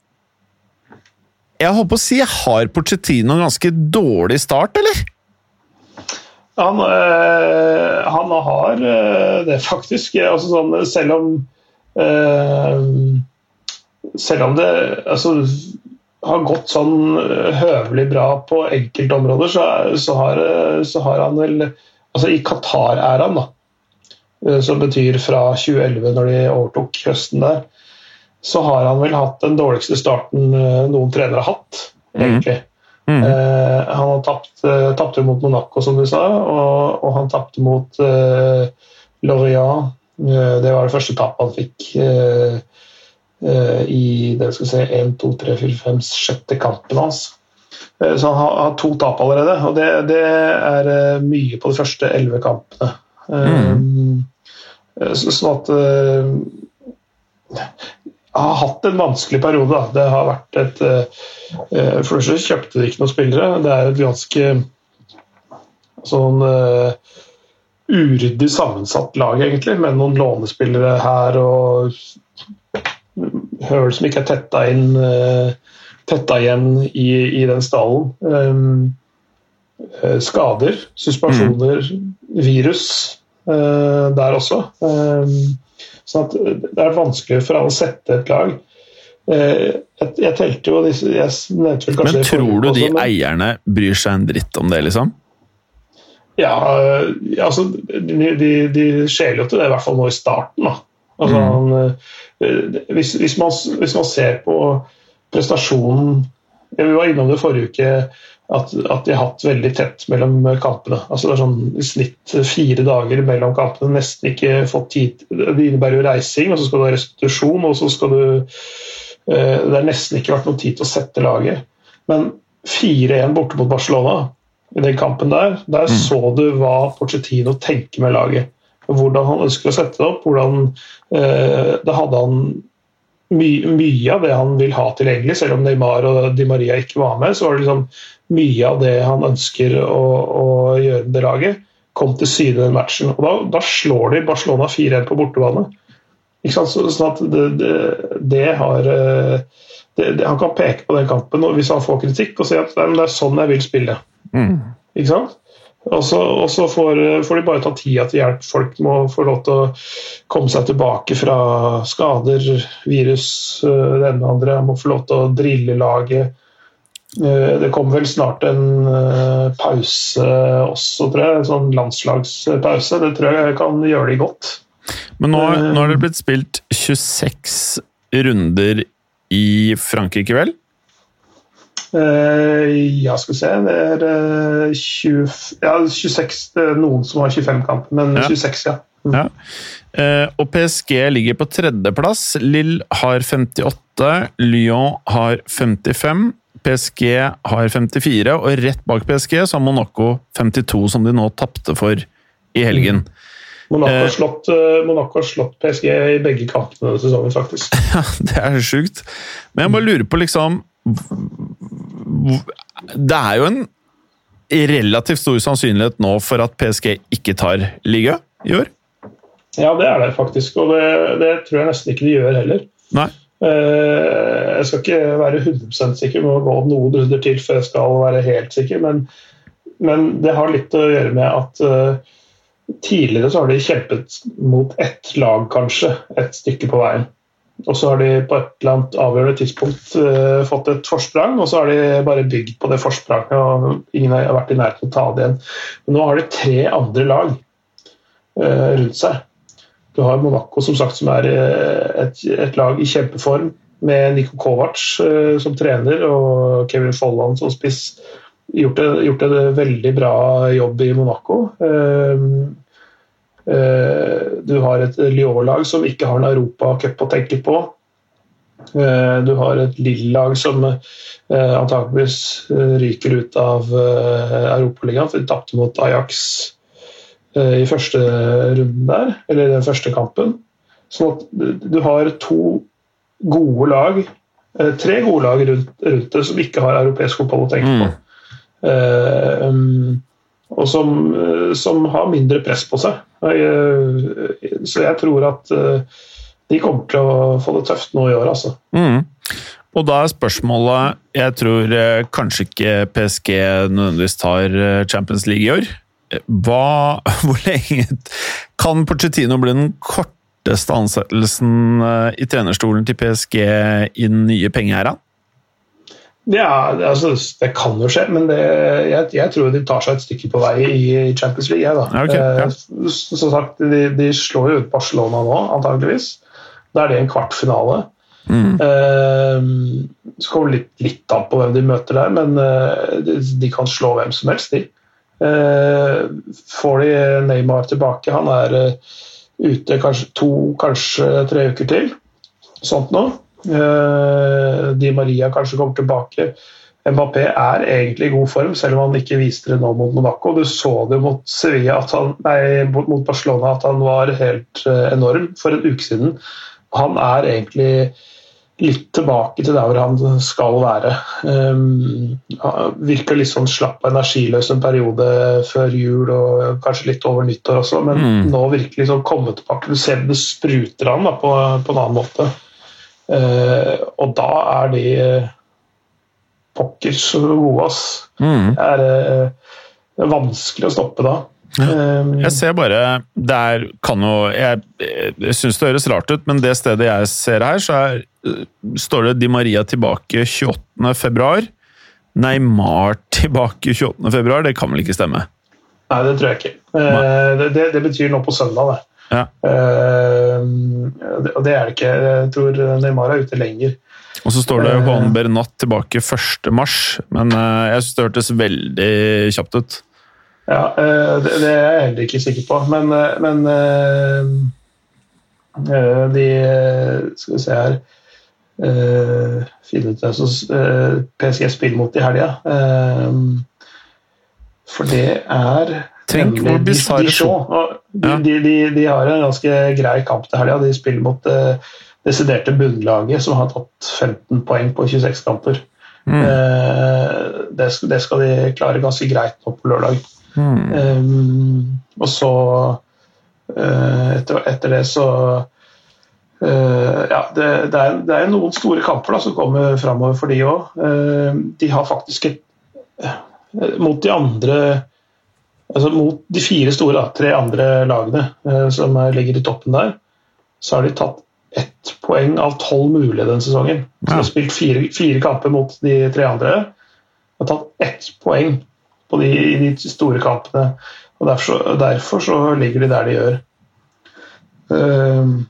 jeg holdt på å si, har Pochettino en ganske dårlig start, eller?
Han, øh, han har øh, det, faktisk. Altså, sånn, selv om øh, Selv om det altså, har gått sånn høvelig bra på enkelte områder, så, så, har, så har, han vel Altså i Qatar-æraen, da, som betyr fra 2011, når de overtok høsten der, så har han vel hatt den dårligste starten eh, noen trenere har hatt, mhm. egentlig. Mm. Uh, han har tapt, uh, tapte mot Monaco, som du sa, og, og han tapte mot eh, Lorient. Det var det første tapet han fikk i det skal si, 1, 2, 3, 4, 5, sjette kampen hans. så han har, har, to tap allerede, og det, det er mye på de første elleve kampene. Mm. sånn at Jeg har hatt en vanskelig periode. Det har vært et uh, For det kjøpte de ikke noen spillere. Det er et ganske sånn uryddig sammensatt lag, egentlig, med noen lånespillere her og høl som ikke er tetta inn tetta igjen i, i den stallen. Skader, suspensjoner, mm. Virus der også. Um, Sånn at det er vanskelig for alle å sette et lag. Eh, jeg, jeg telte jo disse
Men tror du de eierne bryr seg en dritt om det, liksom?
Ja, altså De, de, de skjeler jo til det, i hvert fall nå i starten. da. Altså, mm. eh, hvis, hvis, man, hvis, man, ser på prestasjonen Vi var innom det forrige uke, at, at de har hatt veldig tett mellom kampene. Altså Det er sånn i snitt fire dager mellom kampene. Nesten ikke fått tid Det innebærer jo reising, og så skal du ha restitusjon, og så skal du eh, Det har nesten ikke vært noe tid til å sette laget. Men 4-1 borte mot Barcelona, i den kampen der, der mm. så du hva Porcetino tenker med laget. Hvordan han ønsker å sette det opp. hvordan eh, Det hadde han mye, mye av det han vil ha tilgjengelig, selv om Neymar og Di Maria ikke var med. så var det liksom Mye av det han ønsker å, å gjøre med det laget, kom til syne i den matchen. og Da, da slår de Barcelona 4-1 på bortebane. Ikke? Så, sånn at det, det, det har eh, det, Han kan peke på den kampen hvis han får kritikk, og si at det er sånn jeg vil spille. Mm. Ikke sant? Og så, får, får, de bare ta tida til hjelp. Folk må få lov til å komme seg tilbake fra skader, virus, eh, det ene og andre. Må få lov til å drille laget. Eh, det kommer vel snart en eh, pause også, tror jeg. En sånn landslagspause. Det tror jeg kan gjøre de godt.
Men nå, nå har det blitt spilt 26 runder i Frankrike, vel?
Uh, ja, skal vi se Det er uh, 20, ja, 26 er noen som har 25 kamper, men ja. 26, ja. Mm. ja.
Og PSG ligger på tredjeplass. Lill har 58, Lyon har 55. PSG har 54, og rett bak PSG så har Monaco 52, som de nå tapte for i helgen. Mm.
Monaco har, slått, Monaco har slått PSG i begge kampene denne sesongen, faktisk.
Ja, det er sjukt. Men jeg bare lurer på, liksom det er jo en relativt stor sannsynlighet nå for at PSG ikke tar liga i år?
Ja, det er det faktisk, og det, det tror jeg nesten ikke de gjør heller.
Nei.
Eh, jeg skal ikke være 100 sikker, må gå noen runder til før jeg skal være helt sikker, men, men det har litt å gjøre med at uh, tidligere så har de kjempet mot ett lag, kanskje, et stykke på veien. Og så har de på et eller annet avgjørende tidspunkt uh, fått et forsprang, og så har de bare bygd på det forspranget, og ingen har vært i nærheten av å ta det igjen. Men nå har de tre andre lag uh, rundt seg. Du har Monaco, som sagt, som er uh, et, et, lag i kjempeform, med Niko Kovac som trener og Kevin Folland som spiss. Gjort, gjort en veldig bra jobb i Monaco. Uh, Eh, du har et Lyon-lag som ikke har en europacup å tenke på. Eh, du har et Lill-lag som eh, antakeligvis ryker ut av Europaligaen, for de tapte mot Ajax i første runden der, eller den første kampen. Så du har to gode lag, tre gode lag rundt, rundt det, som ikke har europeisk fotball å tenke på. Mm. Og som, eh, som, har mindre press på seg. Eh, så jeg tror at eh, de kommer til å få det tøft nå i år, altså.
Mm. Og da er spørsmålet Jeg tror kanskje ikke PSG nødvendigvis tar Champions League i år. Hva, hvor lenge Kan Porcettino bli den korteste ansettelsen i trenerstolen til PSG i den nye pengeæraen?
Ja, altså, det kan jo skje, men det, jeg, jeg, tror de tar seg et stykke på vei i Champions League. Jeg, da. Okay, ja. eh, som sagt, de, de, slår jo ut Barcelona nå, antageligvis. Da er det en kvartfinale. Mm. Eh, så kommer litt, litt an på hvem de møter der, men eh, de, de, kan slå hvem som helst, de. Eh, får de Neymar tilbake, han er eh, ute kanskje to, kanskje tre uker til. Sånt noe. Eh, Di Maria kanskje kommer tilbake. Mbappé er egentlig i god form, selv om han ikke viste det nå mot Monaco. Du så det mot, Sevilla han, nei, mot Barcelona at han var helt eh, enorm for en uke siden. Han er egentlig litt tilbake til der hvor han skal være. Um, virker litt sånn slapp og energiløs en periode før jul og kanskje litt over nyttår også, men mm. nå virkelig sånn komme tilbake. Du ser det spruter han da, på, på en annen måte. Uh, og da er de uh, pokker så gode, ass. Mm. Det er uh, vanskelig å stoppe da.
Jeg ser bare Det er, kan jo Jeg, jeg syns det høres rart ut, men det stedet jeg ser her, så er, står det Di Maria tilbake 28.2. Neymar tilbake 28.2. Det kan vel ikke stemme?
Nei, det tror jeg ikke. Det, det, det, betyr nå på søndag, det.
Ja.
Eh, og det er det ikke. Jeg tror Neymar er ute lenger.
Og så står det
Eh.
Juan Bernat tilbake 1. mars, men eh, jeg syns det hørtes veldig kjapt ut.
Ja, eh, det, det er jeg heller ikke sikker på, men, eh, men eh, eh, de Skal vi se her eh, Finne ut hvem som eh, PSG spiller mot i helga. Eh, for det er
Tenk hvor bisarre.
De, de, de, de har en ganske grei kamp til helga. De spiller mot det desiderte bunnlaget, som har tatt 15 poeng på 26 kamper.
Mm.
Eh, det, det skal de klare ganske greit nå på lørdag.
Mm.
Um, og så etter, etter det så uh, Ja, det, det, er, det er noen store kamper da, som kommer framover for de òg. Uh, de har faktisk et uh, Mot de andre Altså mot de fire store, tre andre lagene uh, som ligger i toppen der, så har de tatt ett poeng av tolv mulige denne sesongen. Så de har spilt fire, fire kamper mot de tre andre. Har tatt ett poeng på de, i de store kampene. og Derfor, så- derfor så ligger de der de gjør. Ehm,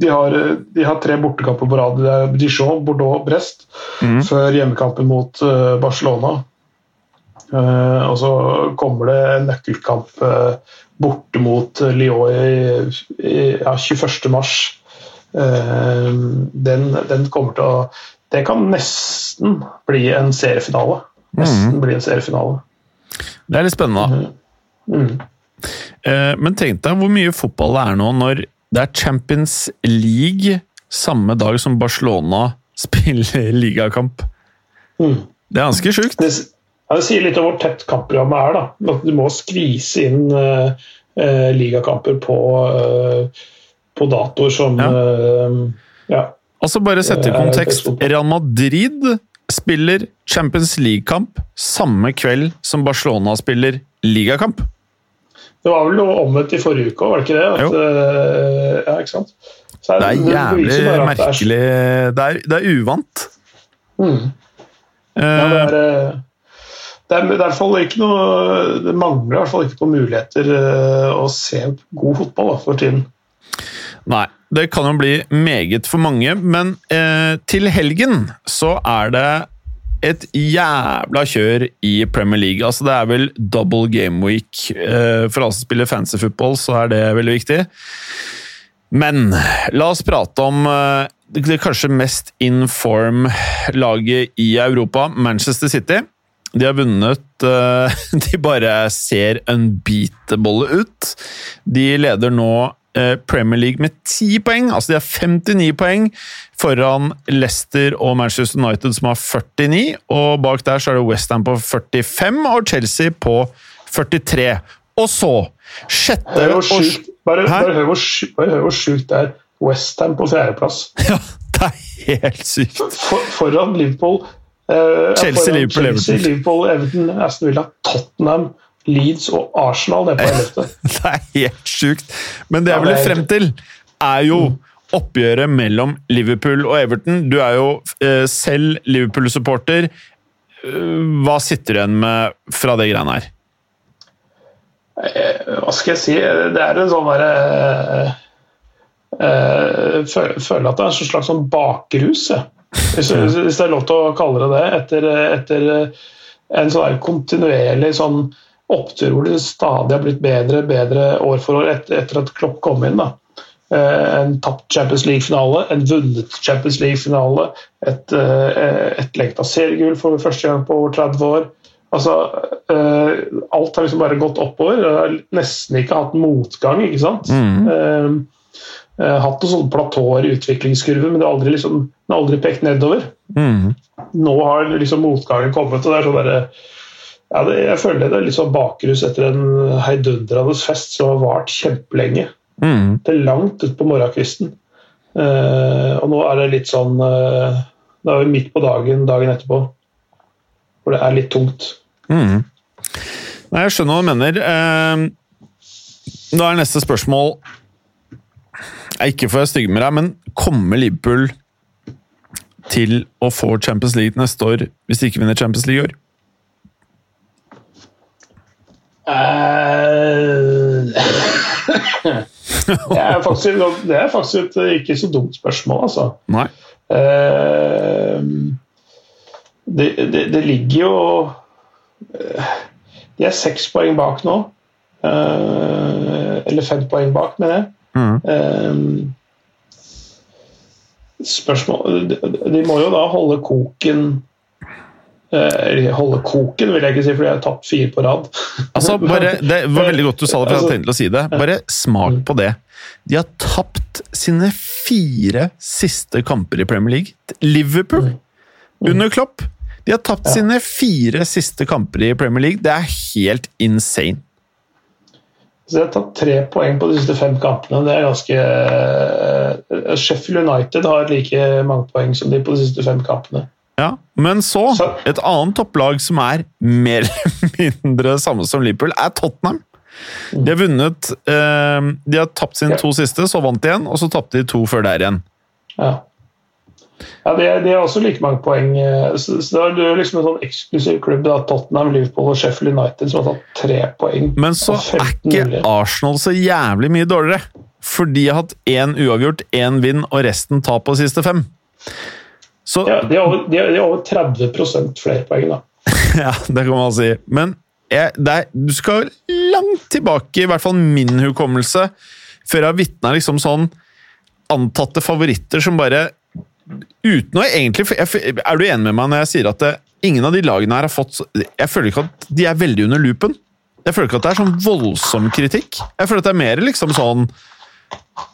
De har, de har tre bortekamper på rad. Det er Dijon, Bordeaux, Brest.
Mm.
Før hjemmekampen mot eh, Barcelona. Eh, og så kommer det en nøkkelkamp eh, borte mot eh, Lyon ja, 21. mars. Ehm, den, den kommer til å Det kan nesten bli en seriefinale. Nesten bli en seriefinale.
Det er litt spennende.
Mm.
Men tenk deg hvor mye fotball det er nå når det er Champions League samme dag som Barcelona spiller ligakamp.
Mm.
Det er ganske sjukt.
Det, det sier litt om hvor tett kampprogrammet er. da. At du må skvise inn uh, uh, ligakamper på, uh, på datoer som
Ja.
ja.
Altså Bare sette i kontekst. Real Madrid spiller Champions League-kamp samme kveld som Barcelona spiller ligakamp.
Det var vel noe omvendt i forrige uke òg, var det ikke det? At, ja, ikke sant? Så
Det er jævlig
det er-
merkelig. Det er, det er uvant.
Mm. Ja, det, er, det, er, det, er noe, det mangler i hvert fall ikke på muligheter eh, å se god fotball da, for tiden.
Nei, det kan jo bli meget for mange, men eh, til helgen så er det et jævla kjør i Premier League. Altså, det er vel double game week. Eh, for alle som spiller fancy football, så er det veldig viktig. Men la oss prate om eh, det kanskje mest in form-laget i Europa, Manchester City. De har vunnet eh, De bare ser unbeatable ut. De leder nå eh, Premier League med ti poeng. Altså de har 59 poeng foran Leicester og Manchester United, som har 49. Og bak der så er det Westham på 45 og Chelsea på 43. Og så sjette
Hør sjukt bare, bare hør hvor sjukt- det er. Westham på fjerdeplass.
Ja, det er helt sykt.
For, foran Liverpool
Chelsea, Liverpool,
Chelsea. Liverpool, Everton, Aston Villa, Tottenham, Leeds og Arsenal nede på 11.
Det er helt sjukt. Men det jeg vil
er-
frem til, er jo oppgjøret mellom Liverpool og Everton. Du er jo eh, selv Liverpool-supporter. Eh, Hva sitter du igjen med fra det greiene her?
Eh, Hva skal jeg si? Det er en sånn derre eh, eh, Føler at det er en slags sånn bakrus. Hvis, hvis det er lov til å kalle det det. Etter, etter en sånn kontinuerlig sånn opptur hvor det stadig har blitt bedre bedre år for år etter, etter at Klopp kom inn. da. Eh, En tapt Champions League-finale, en vunnet Champions League-finale, et, eh, et lengta seriegull for første gang på over 30 år. Altså, eh, alt har liksom bare gått oppover. Jeg har nesten ikke hatt motgang, ikke sant? Eh, eh, hatt noen sånne platåer i utviklingskurven, men det har aldri, liksom, det har aldri pekt nedover.
Mm.
Nå har liksom motgangen kommet, og det er sånn derre ja, det, Jeg føler det er litt sånn bakrus etter en heidundrende fest som har vart kjempelenge.
Mm.
Det er langt ut på morgenkvisten. Uh, og nå er det litt sånn uh, Det er vi midt på dagen dagen etterpå, hvor det er litt tungt.
Mm. Nei, jeg skjønner hva du mener. Uh, nå er neste spørsmål Ikke for å være stygg med deg, men kommer Liverpool til å få Champions League neste år hvis de ikke vinner Champions League i år?
Eh, Det er faktisk, det er faktisk et ikke så dumt spørsmål, altså.
Nei.
Eh, det, det, det ligger jo eh, De er seks poeng bak nå. Eller fem poeng bak, mener jeg.
Mm.
Eh, spørsmål de, de må jo da holde koken eh, holde koken, vil jeg ikke si, fordi jeg har tapt fire på rad.
Altså, bare, Det var veldig godt du sa det, for jeg hadde tenkt å si det. Bare smak på det. De har tapt sine fire siste kamper i Premier League. Liverpool, under Klopp, de har tapt sine fire siste kamper i Premier League. Det er helt insane.
Så de har tatt tre poeng på de siste fem kampene. Det er ganske eh, Sheffield United har like mange poeng som de på de siste fem kampene.
Ja, Men så,
Så-
et annet topplag som er mer eller mindre samme som Liverpool, er Tottenham. De har vunnet eh, De har tapt sine to siste, så vant de igjen, og så tapte de to før der igjen.
Ja. Ja, det, det, er også like mange poeng. eh, Så, så det er liksom en sånn eksklusiv klubb. Da, Tottenham, Liverpool og Sheffield United som har tatt tre poeng.
Men så er ikke. Arsenal så jævlig mye dårligere. For de har hatt én uavgjort, én vinn og resten tap på de siste fem. Så
Ja, de har over, de har, de har over 30 flere poeng, da.
Ja, det kan man si. Men jeg, er, du skal langt tilbake, i hvert fall min hukommelse, før jeg har vitna liksom sånn antatte favoritter som bare Uten å egentlig Er du enig med meg når jeg sier at det, ingen av de lagene her har fått Jeg føler ikke at de er veldig under loopen. Jeg føler ikke at det er sånn voldsom kritikk. Jeg føler at det er mer liksom sånn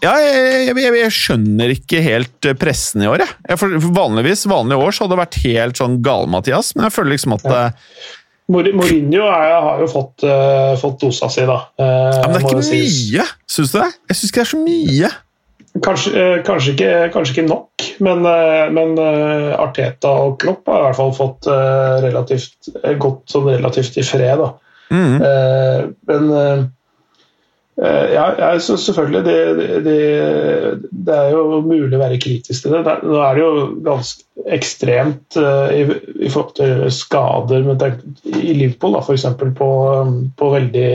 ja, jeg, jeg, jeg, skjønner ikke helt eh, pressen i år, jeg. jeg for, vanligvis, vanlige år så hadde det vært helt sånn gal-Mathias, men jeg føler liksom at
ja. Mourinho er, har jo fått, uh, fått dosa si, da. Uh,
Ja, men det er ikke mye! Syns du det? Jeg syns ikke det er så mye.
Kanskje, eh, kanskje, ikke, kanskje ikke nok, men, eh, men eh, Arteta og Klopp har i hvert fall fått relativt, gått sånn relativt i fred.
Mm.
Men ja, jeg synes selvfølgelig det, det, det, er jo mulig å være kritisk til det. Nå er det jo ganske ekstremt eh, i, i forhold til skader men tenk- i Liverpool, f.eks. På, på, veldig,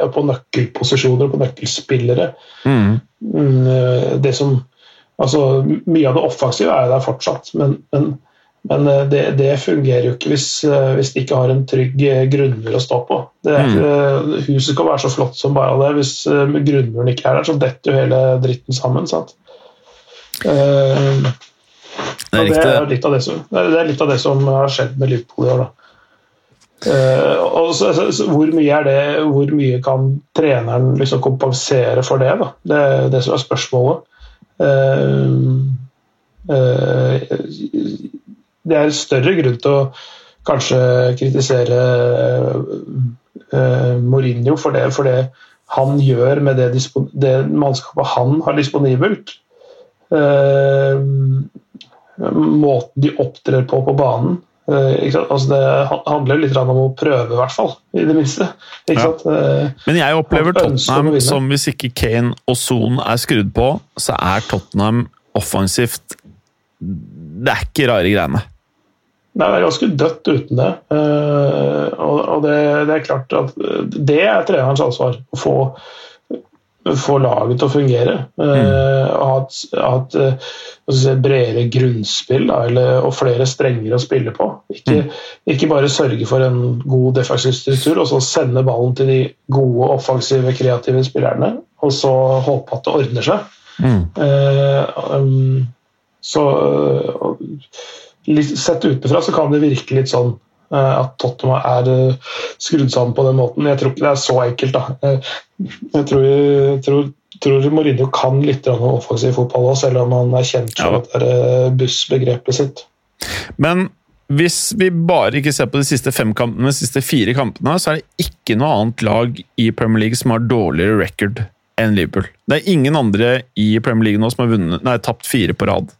ja, på nøkkelposisjoner, på nøkkelspillere.
Mm.
Mm, eh, det som altså Mye av det offensive er der fortsatt, men, men, men eh, det, det fungerer jo ikke hvis, eh, hvis de ikke har en trygg eh, grunnmur å stå på. Det eh, Huset kan være så flott som bare det. Hvis grunnmuren ikke er der, så detter jo hele dritten sammen. sant? Uh,
Det er
det er litt av det som, det er- litt av det som har skjedd med Liverpool i år. da. Uh, og så, så, så, hvor mye er det, hvor mye kan treneren liksom kompensere for det? da? Det er det som er spørsmålet. Uh, eh, det er større grunn til å kanskje kritisere eh, Mourinho for det, for det han gjør med det, det mannskapet han har disponibelt. Eh, måten de opptrer på på banen. Eh? Altså det handler litt om å prøve, i hvert fall. I det minste.
Ja. Men jeg opplever Tottenham som hvis ikke Kane og Son er skrudd på, så er Tottenham offensivt Det er ikke rare greiene.
Nei, det er ganske dødt uten det. Eh, og det, det er klart at det er trenerens ansvar. Å få, få laget til å fungere. Mm. eh, hva skal jeg si, bredere grunnspill da, eller, og flere strenger å spille på. Ikke, ikke bare sørge for en god defensiv struktur og så sende ballen til de gode, offensive, kreative spillerne, og så håpe at det ordner seg.
Mm.
Uh, um, så uh, Sett utenfra så kan det virke litt sånn uh, at Tottenham er uh, skrudd sammen på den måten. Jeg tror ikke det er så enkelt. da. Eh, jeg tror, jeg tror, tror Mourinho kan litt offensiv fotball òg, selv om han er kjent for
Ja.
det bussbegrepet sitt.
Men hvis vi bare ikke ser på de siste fem kampene, de siste fire kampene, så er det ikke noe annet lag i Premier League som har dårligere record enn Liverpool. Det er ingen andre i Premier League nå som har vunnet, nei, tapt fire på rad.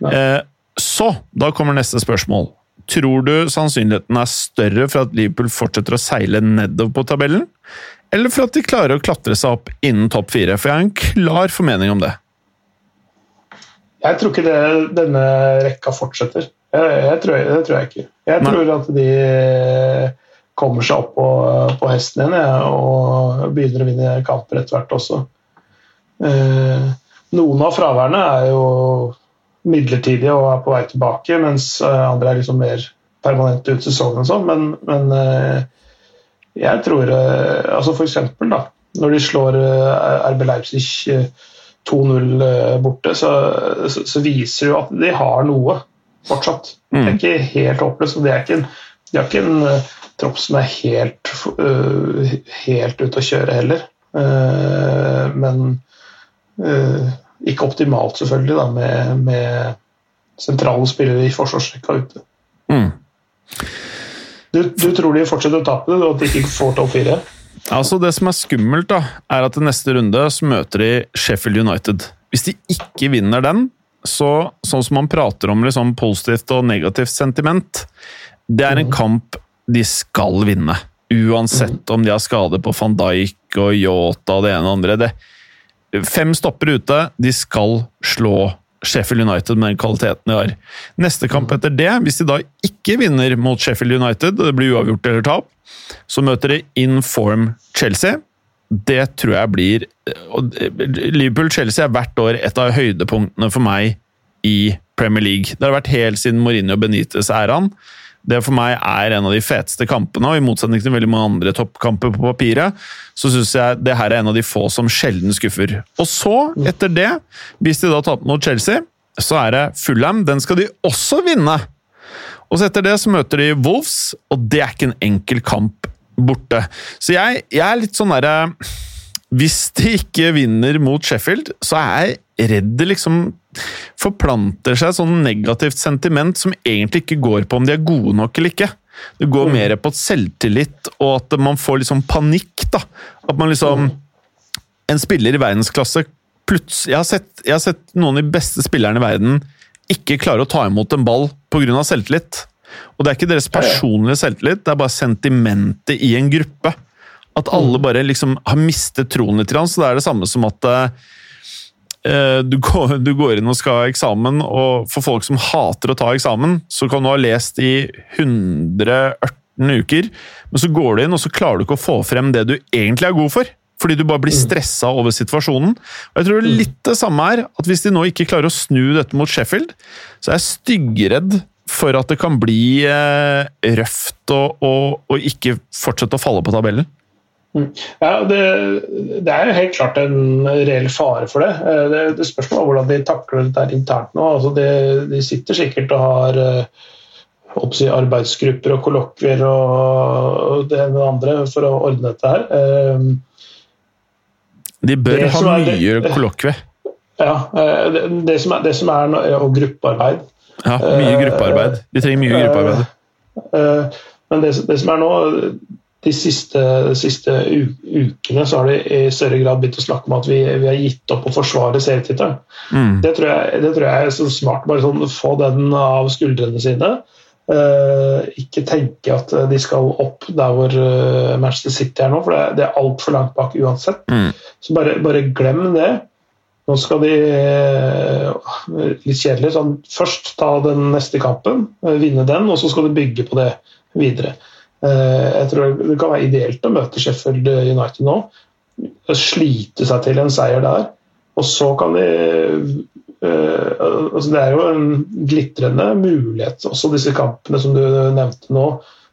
Nei.
Eh, så, da kommer neste spørsmål. Tror du sannsynligheten er større for at Liverpool fortsetter å seile nedover på tabellen, eller for at de klarer å klatre seg opp innen topp fire? For jeg har en klar formening om det.
Jeg tror ikke det, denne rekka fortsetter. Jeg, jeg, tror, det tror jeg ikke. Jeg
Nei.
tror at de kommer seg opp på, på hesten igjen og begynner å vinne kamper etter hvert også. Eh, noen av fraværene er jo midlertidige og er på vei tilbake, mens eh, andre er liksom mer permanente ut sesongen og sånn. Men, men eh, jeg tror eh, altså For eksempel, da, når de slår RB Leipzig eh, 2-0 eh, borte, så, så, så viser det jo at de har noe fortsatt. Det er ikke helt håpløst. og De har ikke en tropp som er helt, uh, helt ute å kjøre heller. Uh, men eh, ikke optimalt, selvfølgelig, da, med, med sentrale spillere i forsvarsrekka ute.
Mm.
Du, du tror de fortsetter å tape det, og at de ikke får topp fire?
Altså Det som er skummelt, da, er at i neste runde så møter de Sheffield United. Hvis de ikke vinner den, så sånn som man prater om liksom positivt og negativt sentiment, det er en kamp de skal vinne. Uansett om de har skade på van Dijk og Yota og det ene og andre. Det, fem stopper ute, de skal slå Sheffield United med den kvaliteten de har. Neste kamp etter det, hvis de da ikke vinner mot Sheffield United, det blir uavgjort eller tap, så møter de in form Chelsea. Det tror jeg blir Liverpool-Chelsea er hvert år et av høydepunktene for meg i Premier League. Det har vært helt siden Mourinho Benitez-æraen. Det for meg er en av de feteste kampene, og i motsetning til veldig mange andre toppkamper på papiret, så syns jeg det her er en av de få som sjelden skuffer. Og så, etter det, hvis de da taper mot Chelsea, så er det Fulham. Den skal de også vinne! Og så etter det så møter de Wolves, og det er ikke en enkel kamp borte. Så jeg, jeg er litt sånn derre Hvis de ikke vinner mot Sheffield, så er jeg redd det liksom forplanter seg sånn negativt sentiment som egentlig ikke går på om de er gode nok eller ikke. Det går mer på selvtillit, og at man får liksom panikk. da. At man liksom En spiller i verdensklasse plutselig jeg, har sett- jeg har sett noen av de beste spillerne i verden ikke klare å ta imot en ball pga. selvtillit. Og det er ikke deres personlige selvtillit, det er bare sentimentet i en gruppe. At alle bare liksom har mistet troen litt, så det er det samme som at eh, du, går, du går inn og skal ha eksamen, og for folk som hater å ta eksamen, så kan du ha lest i 118 uker, men så går du inn og så klarer du ikke å få frem det du egentlig er god for. Fordi du bare blir stressa over situasjonen. Og jeg tror litt det samme er at hvis de nå ikke klarer å snu dette mot Sheffield, så er jeg styggredd for at det kan bli eh, røft og, og, og ikke fortsette å falle på tabellen.
Ja, det, det er helt klart en reell fare for det. Eh, Det, det spørs hvordan de takler det der internt nå. Altså de, de sitter sikkert og har eh, oppsi, arbeidsgrupper og kollokvier og det ene og det andre for å ordne dette her. Eh,
De bør
Det
ha mye kollokvie.
Ja, eh, det, som er, det som er Og gruppearbeid.
Ja, mye gruppearbeid. De trenger mye gruppearbeid.
Eh, Men det, det som er nå de siste, de siste u- ukene så har de i større grad begynt å snakke om at vi, vi har gitt opp å forsvare serietittelen.
Mm.
Det, tror jeg- det tror jeg er så smart. Bare sånn, få den av skuldrene sine. Uh, ikke tenke at de skal opp der hvor uh, Manchester City er nå, for det, det er altfor langt bak uansett.
Mm.
Så bare, bare glem det. Nå skal de uh, Litt kjedelig. Sånn, først ta den neste kampen, vinne den, og så skal de bygge på det videre. Eh, Jeg tror Det kan være ideelt å møte Sheffield United nå. Slite seg til en seier der. Og så kan de eh, altså Det er jo en glitrende mulighet, også disse kampene som du nevnte nå,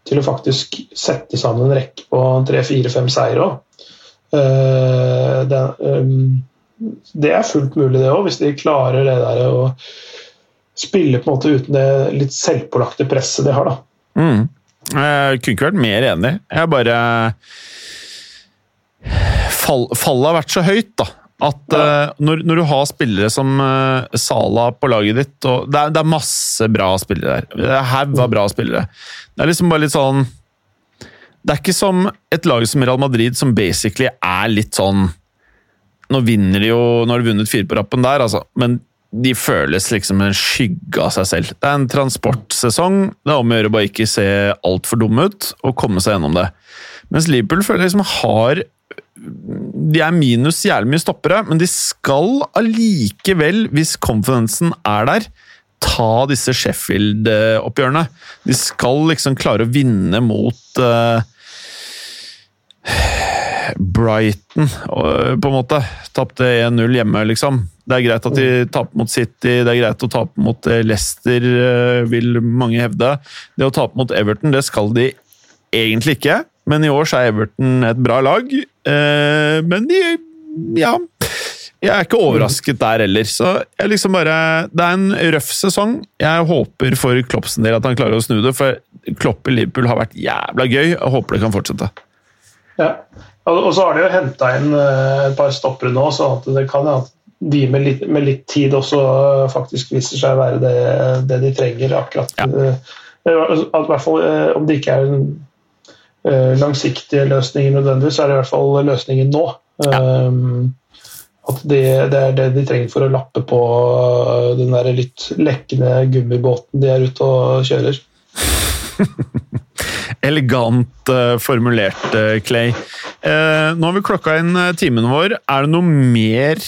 til å faktisk sette sammen en rekke på tre-fire-fem seire òg. Eh, det er fullt mulig, det òg, hvis de klarer det der å spille på en måte uten det litt selvpålagte presset de har. da.
Mm. Jeg kunne ikke vært mer enig. Jeg bare fall, Fallet har vært så høyt, da. At eh, når, når du har spillere som uh, Sala på laget ditt og det er, det er masse bra spillere der. Det er haug av bra spillere. Det er liksom bare litt sånn Det er ikke som et lag som Real Madrid, som basically er litt sånn Nå vinner de jo Nå har de vunnet fire på rappen der, altså, men de føles liksom en skygge av seg selv. Det er en transportsesong. Det er om å gjøre å bare ikke se altfor dum ut og komme seg gjennom det. Mens Liverpool føler liksom har De er minus jævlig mye stoppere, men de skal allikevel, hvis confidensen er der, ta disse Sheffield-oppgjørene. De skal liksom klare å vinne mot uh, Brighton, på en måte. Tapte 1-0 hjemme, liksom. Det er greit at de taper mot City, det er greit å tape mot eh, Leicester, eh, vil mange hevde. Det å tape mot Everton, det skal de egentlig ikke, men i år så er Everton et bra lag. Eh, Men de Ja. Jeg er ikke overrasket der heller. Så jeg liksom bare Det er en røff sesong. Jeg håper for Kloppsen del at han klarer å snu det, for Klopp i Liverpool har vært jævla gøy. Jeg håper det kan fortsette.
Ja. Og så har de jo henta inn et par stoppere nå, så det kan hende at de med litt, med litt tid også eh, faktisk viser seg å være det, det de trenger akkurat.
Ja.
eh, At i hvert fall, Om det ikke er en langsiktige løsninger nødvendigvis, så er det i hvert fall løsningen nå. Um, At det, det er det de trenger for å lappe på den der litt lekkende gummibåten de er ute og kjører.
Elegant formulert, Clay. Nå har vi klokka inn timen vår. Er det noe mer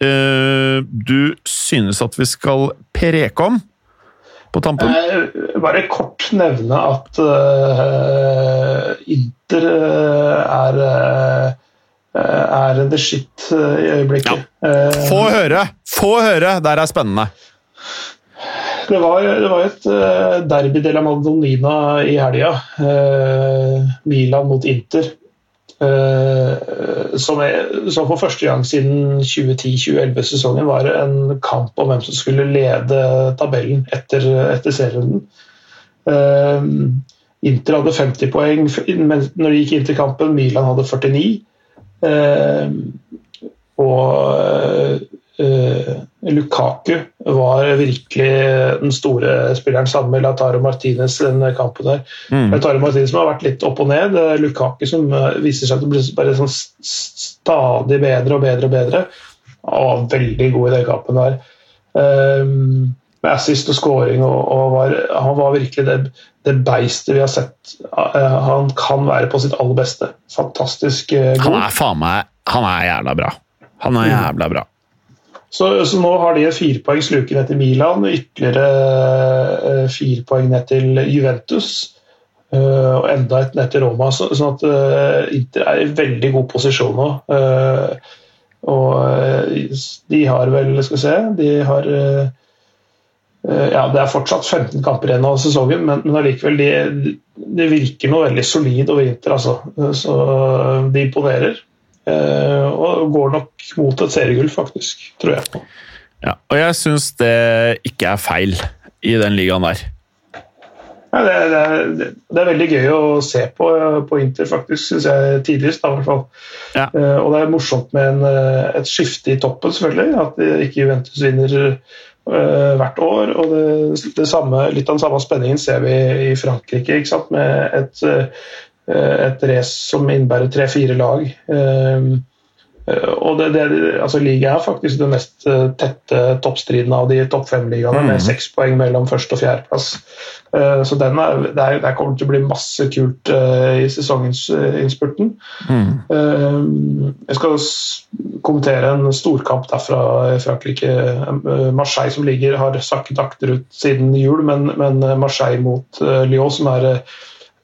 du synes at vi skal preke om på tampen?
Eh, Bare kort nevne at uh, Inter eh, er eh, er the shit eh, i øyeblikket. Ja.
Få høre! Få høre! Der er spennende.
Det var, det var et derby de la Madonnina i helga. eh, Milan mot Inter. Eh, som, er, som for første gang siden 2010-2011-sesongen var en kamp om hvem som skulle lede tabellen etter, etter serien. Eh, Inter hadde 50 poeng når de gikk inn til kampen. Milan hadde 49. Eh, og eh, Lukaku var virkelig den store spilleren sammen med Lautaro Martinez i den kampen der.
Mm.
Lautaro Martinez som har vært litt opp og ned. eh, Lukaku som eh, viser seg til å bli bare sånn stadig bedre og bedre og bedre. Han var veldig god i den kampen der. Um, med assist og scoring, og, og var, han var virkelig det, det beistet vi har sett. Eh, han kan være på sitt aller beste. Fantastisk eh, god.
Han er faen meg Han er jævla bra. Han er jævla bra.
Så, så nå har de fire poeng sluket ned til Milan, ytterligere eh, fire poeng ned til Juventus. Uh, og enda et ned til Roma. Så, sånn at uh, Inter er i veldig god posisjon nå. Uh, og de har vel Skal vi se De har ja, Det er fortsatt 15 kamper igjen av sesongen, men, men allikevel de, de virker noe veldig solid over Inter. Altså. Så de imponerer. Eh, og går nok mot et seriegull, faktisk. Tror jeg.
Ja, og jeg syns det ikke er feil i den ligaen der.
Ja, det, er, det, er, det er veldig gøy å se på, på Inter, faktisk, syns jeg tidligst. Da, i hvert fall.
Ja.
Eh, og det er morsomt med en, eh, et skifte i toppen, selvfølgelig. At eh, ikke Juventus vinner eh, hvert år. Og det, det samme, litt av den samme spenningen ser vi i Frankrike, med et, eh, et race som innebærer tre-fire lag. Eh, eh, og det, det, altså Ligaen er faktisk den mest eh, tette toppstriden av de topp fem-ligaene, med seks poeng mellom første- og fjerdeplass. Eh, Så den er, det, kommer det til å bli masse kult eh, i sesongens Mm. innspurten. Eh, Jeg skal kommentere en storkamp derfra i Frankrike. Eh, Marseille som ligger, har sakket akterut siden jul, men, men Marseille mot eh, Lyon, som er eh,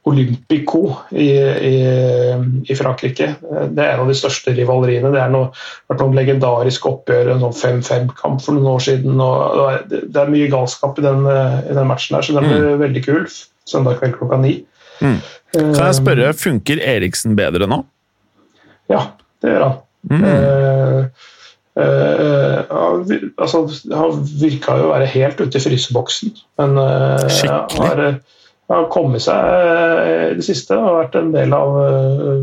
Olympico i, i, i Frankrike. Eh, Det er en av de største rivaleriene. Det har vært noen legendariske oppgjør, en sånn 5-5-kamp for noen år siden. det er- Det mye galskap i den, eh, i den matchen, her, så den blir veldig kul. Søndag kveld klokka ni.
Mm. Kan jeg
Eh,
spørre, funker Eriksen bedre nå?
Ja, det gjør han.
Mm.
Eh, Uh, altså, han virka jo å være helt ute i fryseboksen, men uh,
Skikkelig.
har, eh, har kommet seg eh, i det siste og vært en del av bl.a.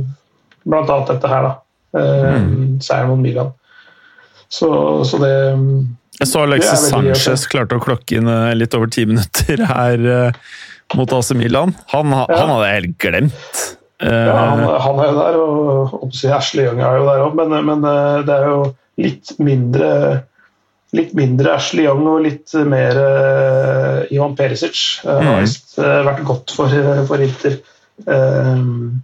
blant annet dette her, da. Eh,
Mm.
Seieren mot Milan. Så, så det
Jeg så Alexis. Sanchez klarte å klokke inn eh, litt over ti minutter her eh, mot AC Milan. Han,
Ja.
han hadde jeg helt glemt. Eh,
ja, han, han er jo der, og, Ashley Young er jo der òg, men, men eh, det er jo litt mindre Litt mindre Ashley Young og litt mer uh, Ivan Perisic. Uh, har
Mm.
eh, vært godt for, for Inter. Uh,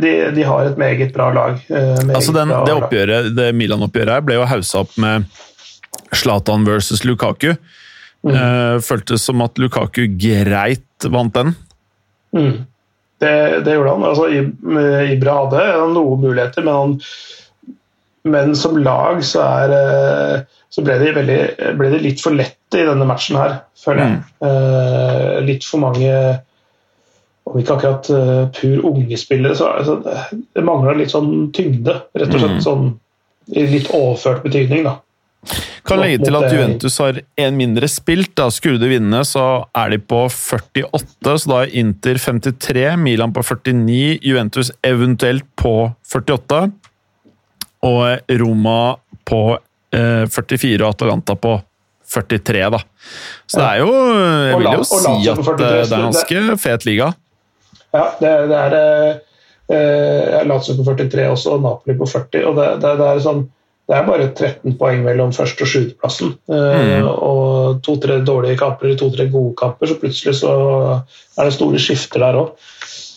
de, de, har et meget bra lag. eh, meget
altså den,
bra
det oppgjøret, det Milan-oppgjøret her ble jo haussa opp med Zlatan versus Lukaku.
Mm.
Eh, føltes som at Lukaku greit vant den.
Mm. det, det gjorde han. Altså, Ibra hadde noen muligheter, men, han, men som lag så, er, eh, så ble, de veldig, ble de litt for lette i denne matchen her, føler jeg. Mm. Uh, litt for mange om ikke akkurat uh, pur ungespillere, så altså, det mangla litt sånn tyngde. Rett og slett mm. sånn i litt overført betydning, da.
Kan legge til at Juventus har én mindre spilt. da Skulle de vinne, så er de på 48, så da er Inter 53, Milan på 49, Juventus eventuelt på 48, og Roma på eh, 44 og Atalanta på 43, da. Så det er jo Jeg vil jo si at eh, det er en ganske fet liga.
Ja, det, det er eh, eh Lazio på 43 også, og Napoli på 40. og det, det, det er sånn det er bare 13 poeng mellom første- og sjuendeplassen. Mm. Og to-tre dårlige kamper to-tre gode kamper, så plutselig så er det store skifter der òg.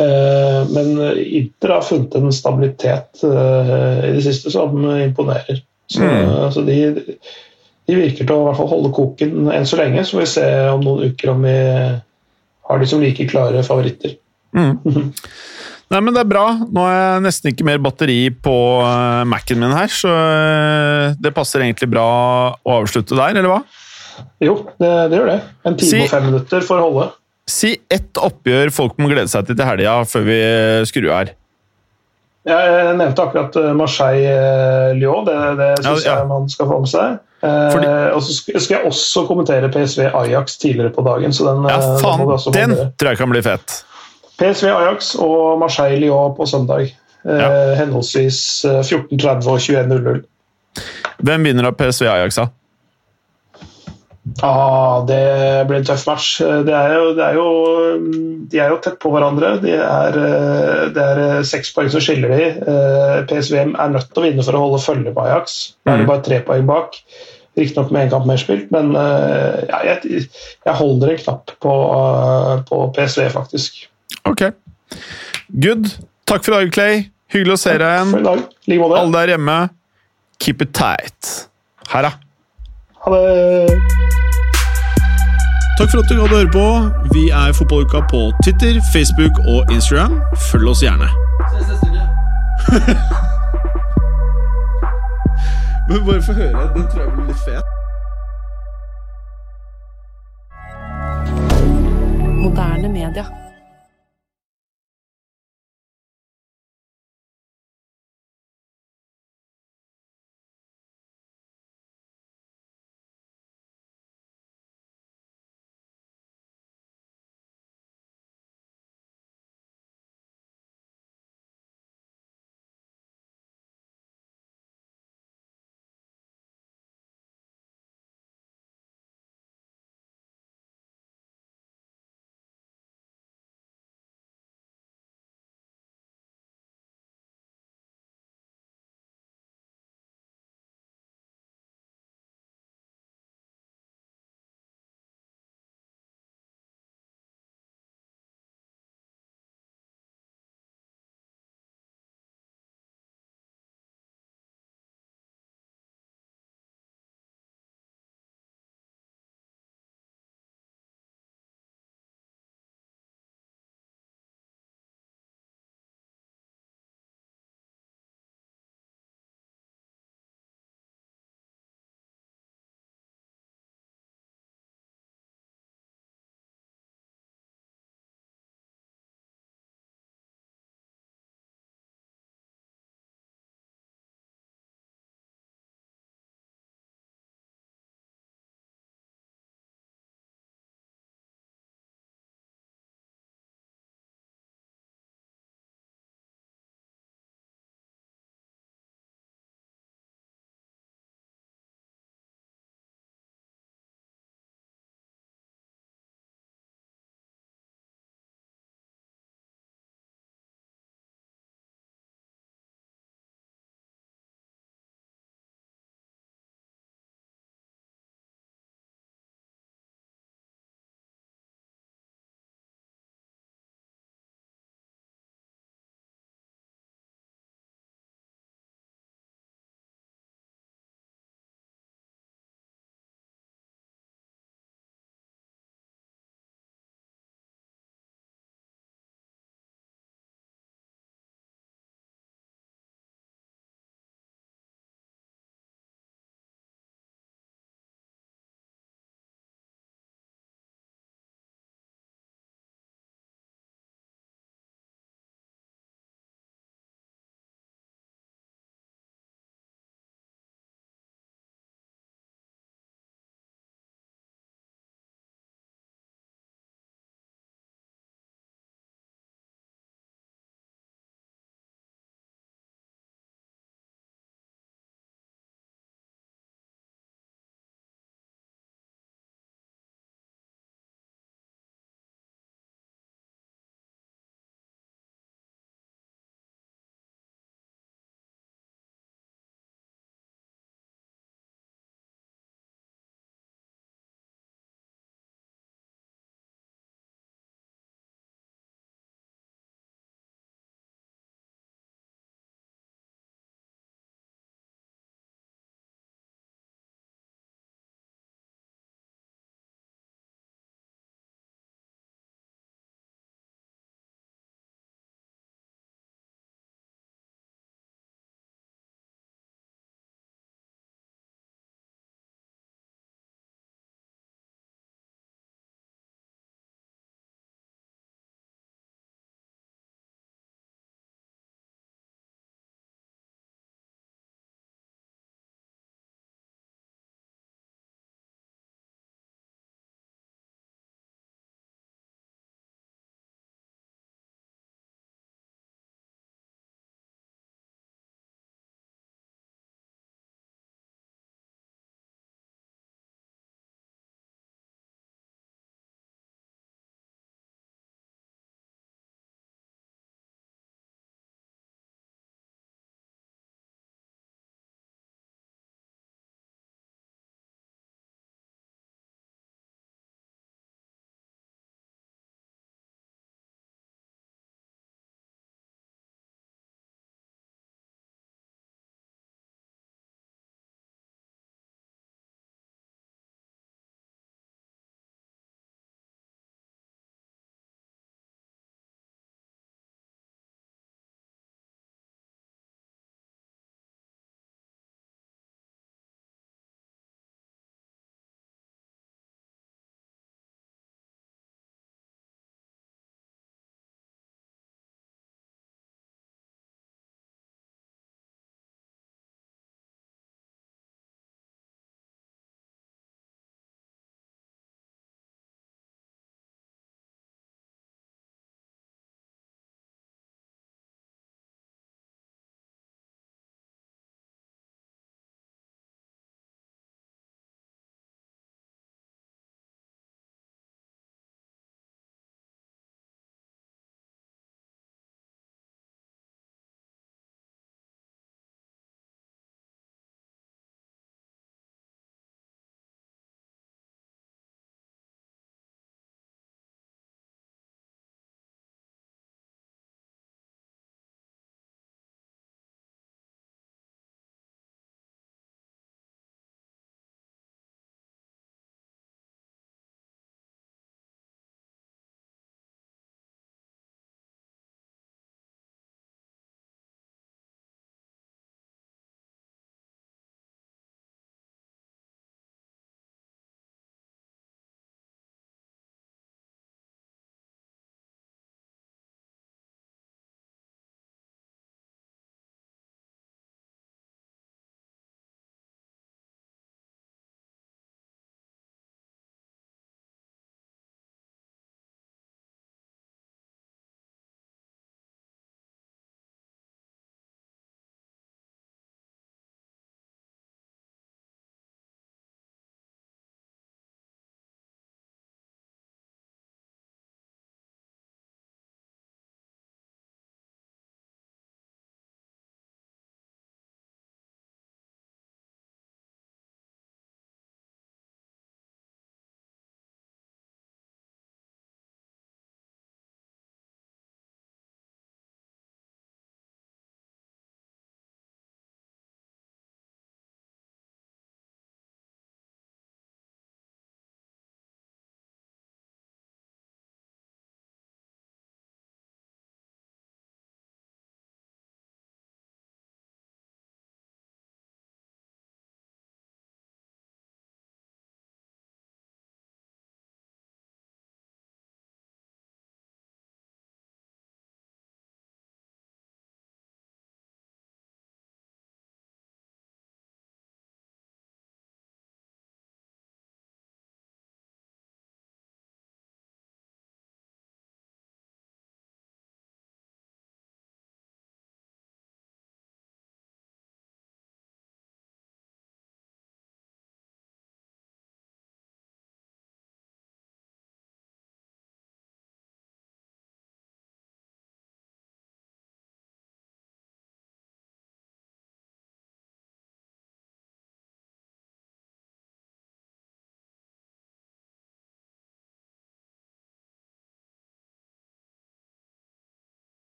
Eh, men Inter har funnet en stabilitet eh, i det siste som imponerer. Så, mm. så de, de, virker til å i hvert fall holde koken enn så lenge. Så får vi se om noen uker om vi har de som like klare favoritter. Mm.
Nei, men det er bra. Nå har jeg nesten ikke mer batteri på uh, Mac-en min her, så uh, det passer egentlig bra å avslutte der, eller hva?
Jo, det, det gjør det. En time si, og fem minutter for å holde.
Si ett oppgjør folk må glede seg til til helga før vi skrur her.
Jeg nevnte akkurat eh, Marseille-Lyon. Det, det syns ja, ja. jeg man skal få med seg. Fordi... Eh, og så skal jeg også kommentere PSV Ajax tidligere på dagen. Så den,
ja, faen, den tror jeg kan bli fett.
PSV Ajax og Marseille Lyon på søndag. Eh. Eh, henholdsvis 14.30 og 21.00.
Hvem vinner av PSV Ajax, da?
Ah, det blir en tøff match. Det er jo, det er jo, de er jo tett på hverandre. De er, eh, det er eh, seks poeng som skiller de. PSVM er nødt til å vinne for å holde følge på Ajax. Da er det mm. bare tre poeng bak. Riktignok med én kamp mer spilt, men ja, jeg, jeg, holder en knapp på, på PSV, faktisk.
Ok. Good. Takk for i dag, Clay. Hyggelig å se deg igjen. Alle der hjemme, keep it tight. Her, da.
Ha det.
Takk for at du hadde høre på. Vi er Fotballuka på Twitter, Facebook og Instagram. Følg oss gjerne. Ses neste uke. Men bare få høre. Den tror jeg blir litt fet. Moderne media.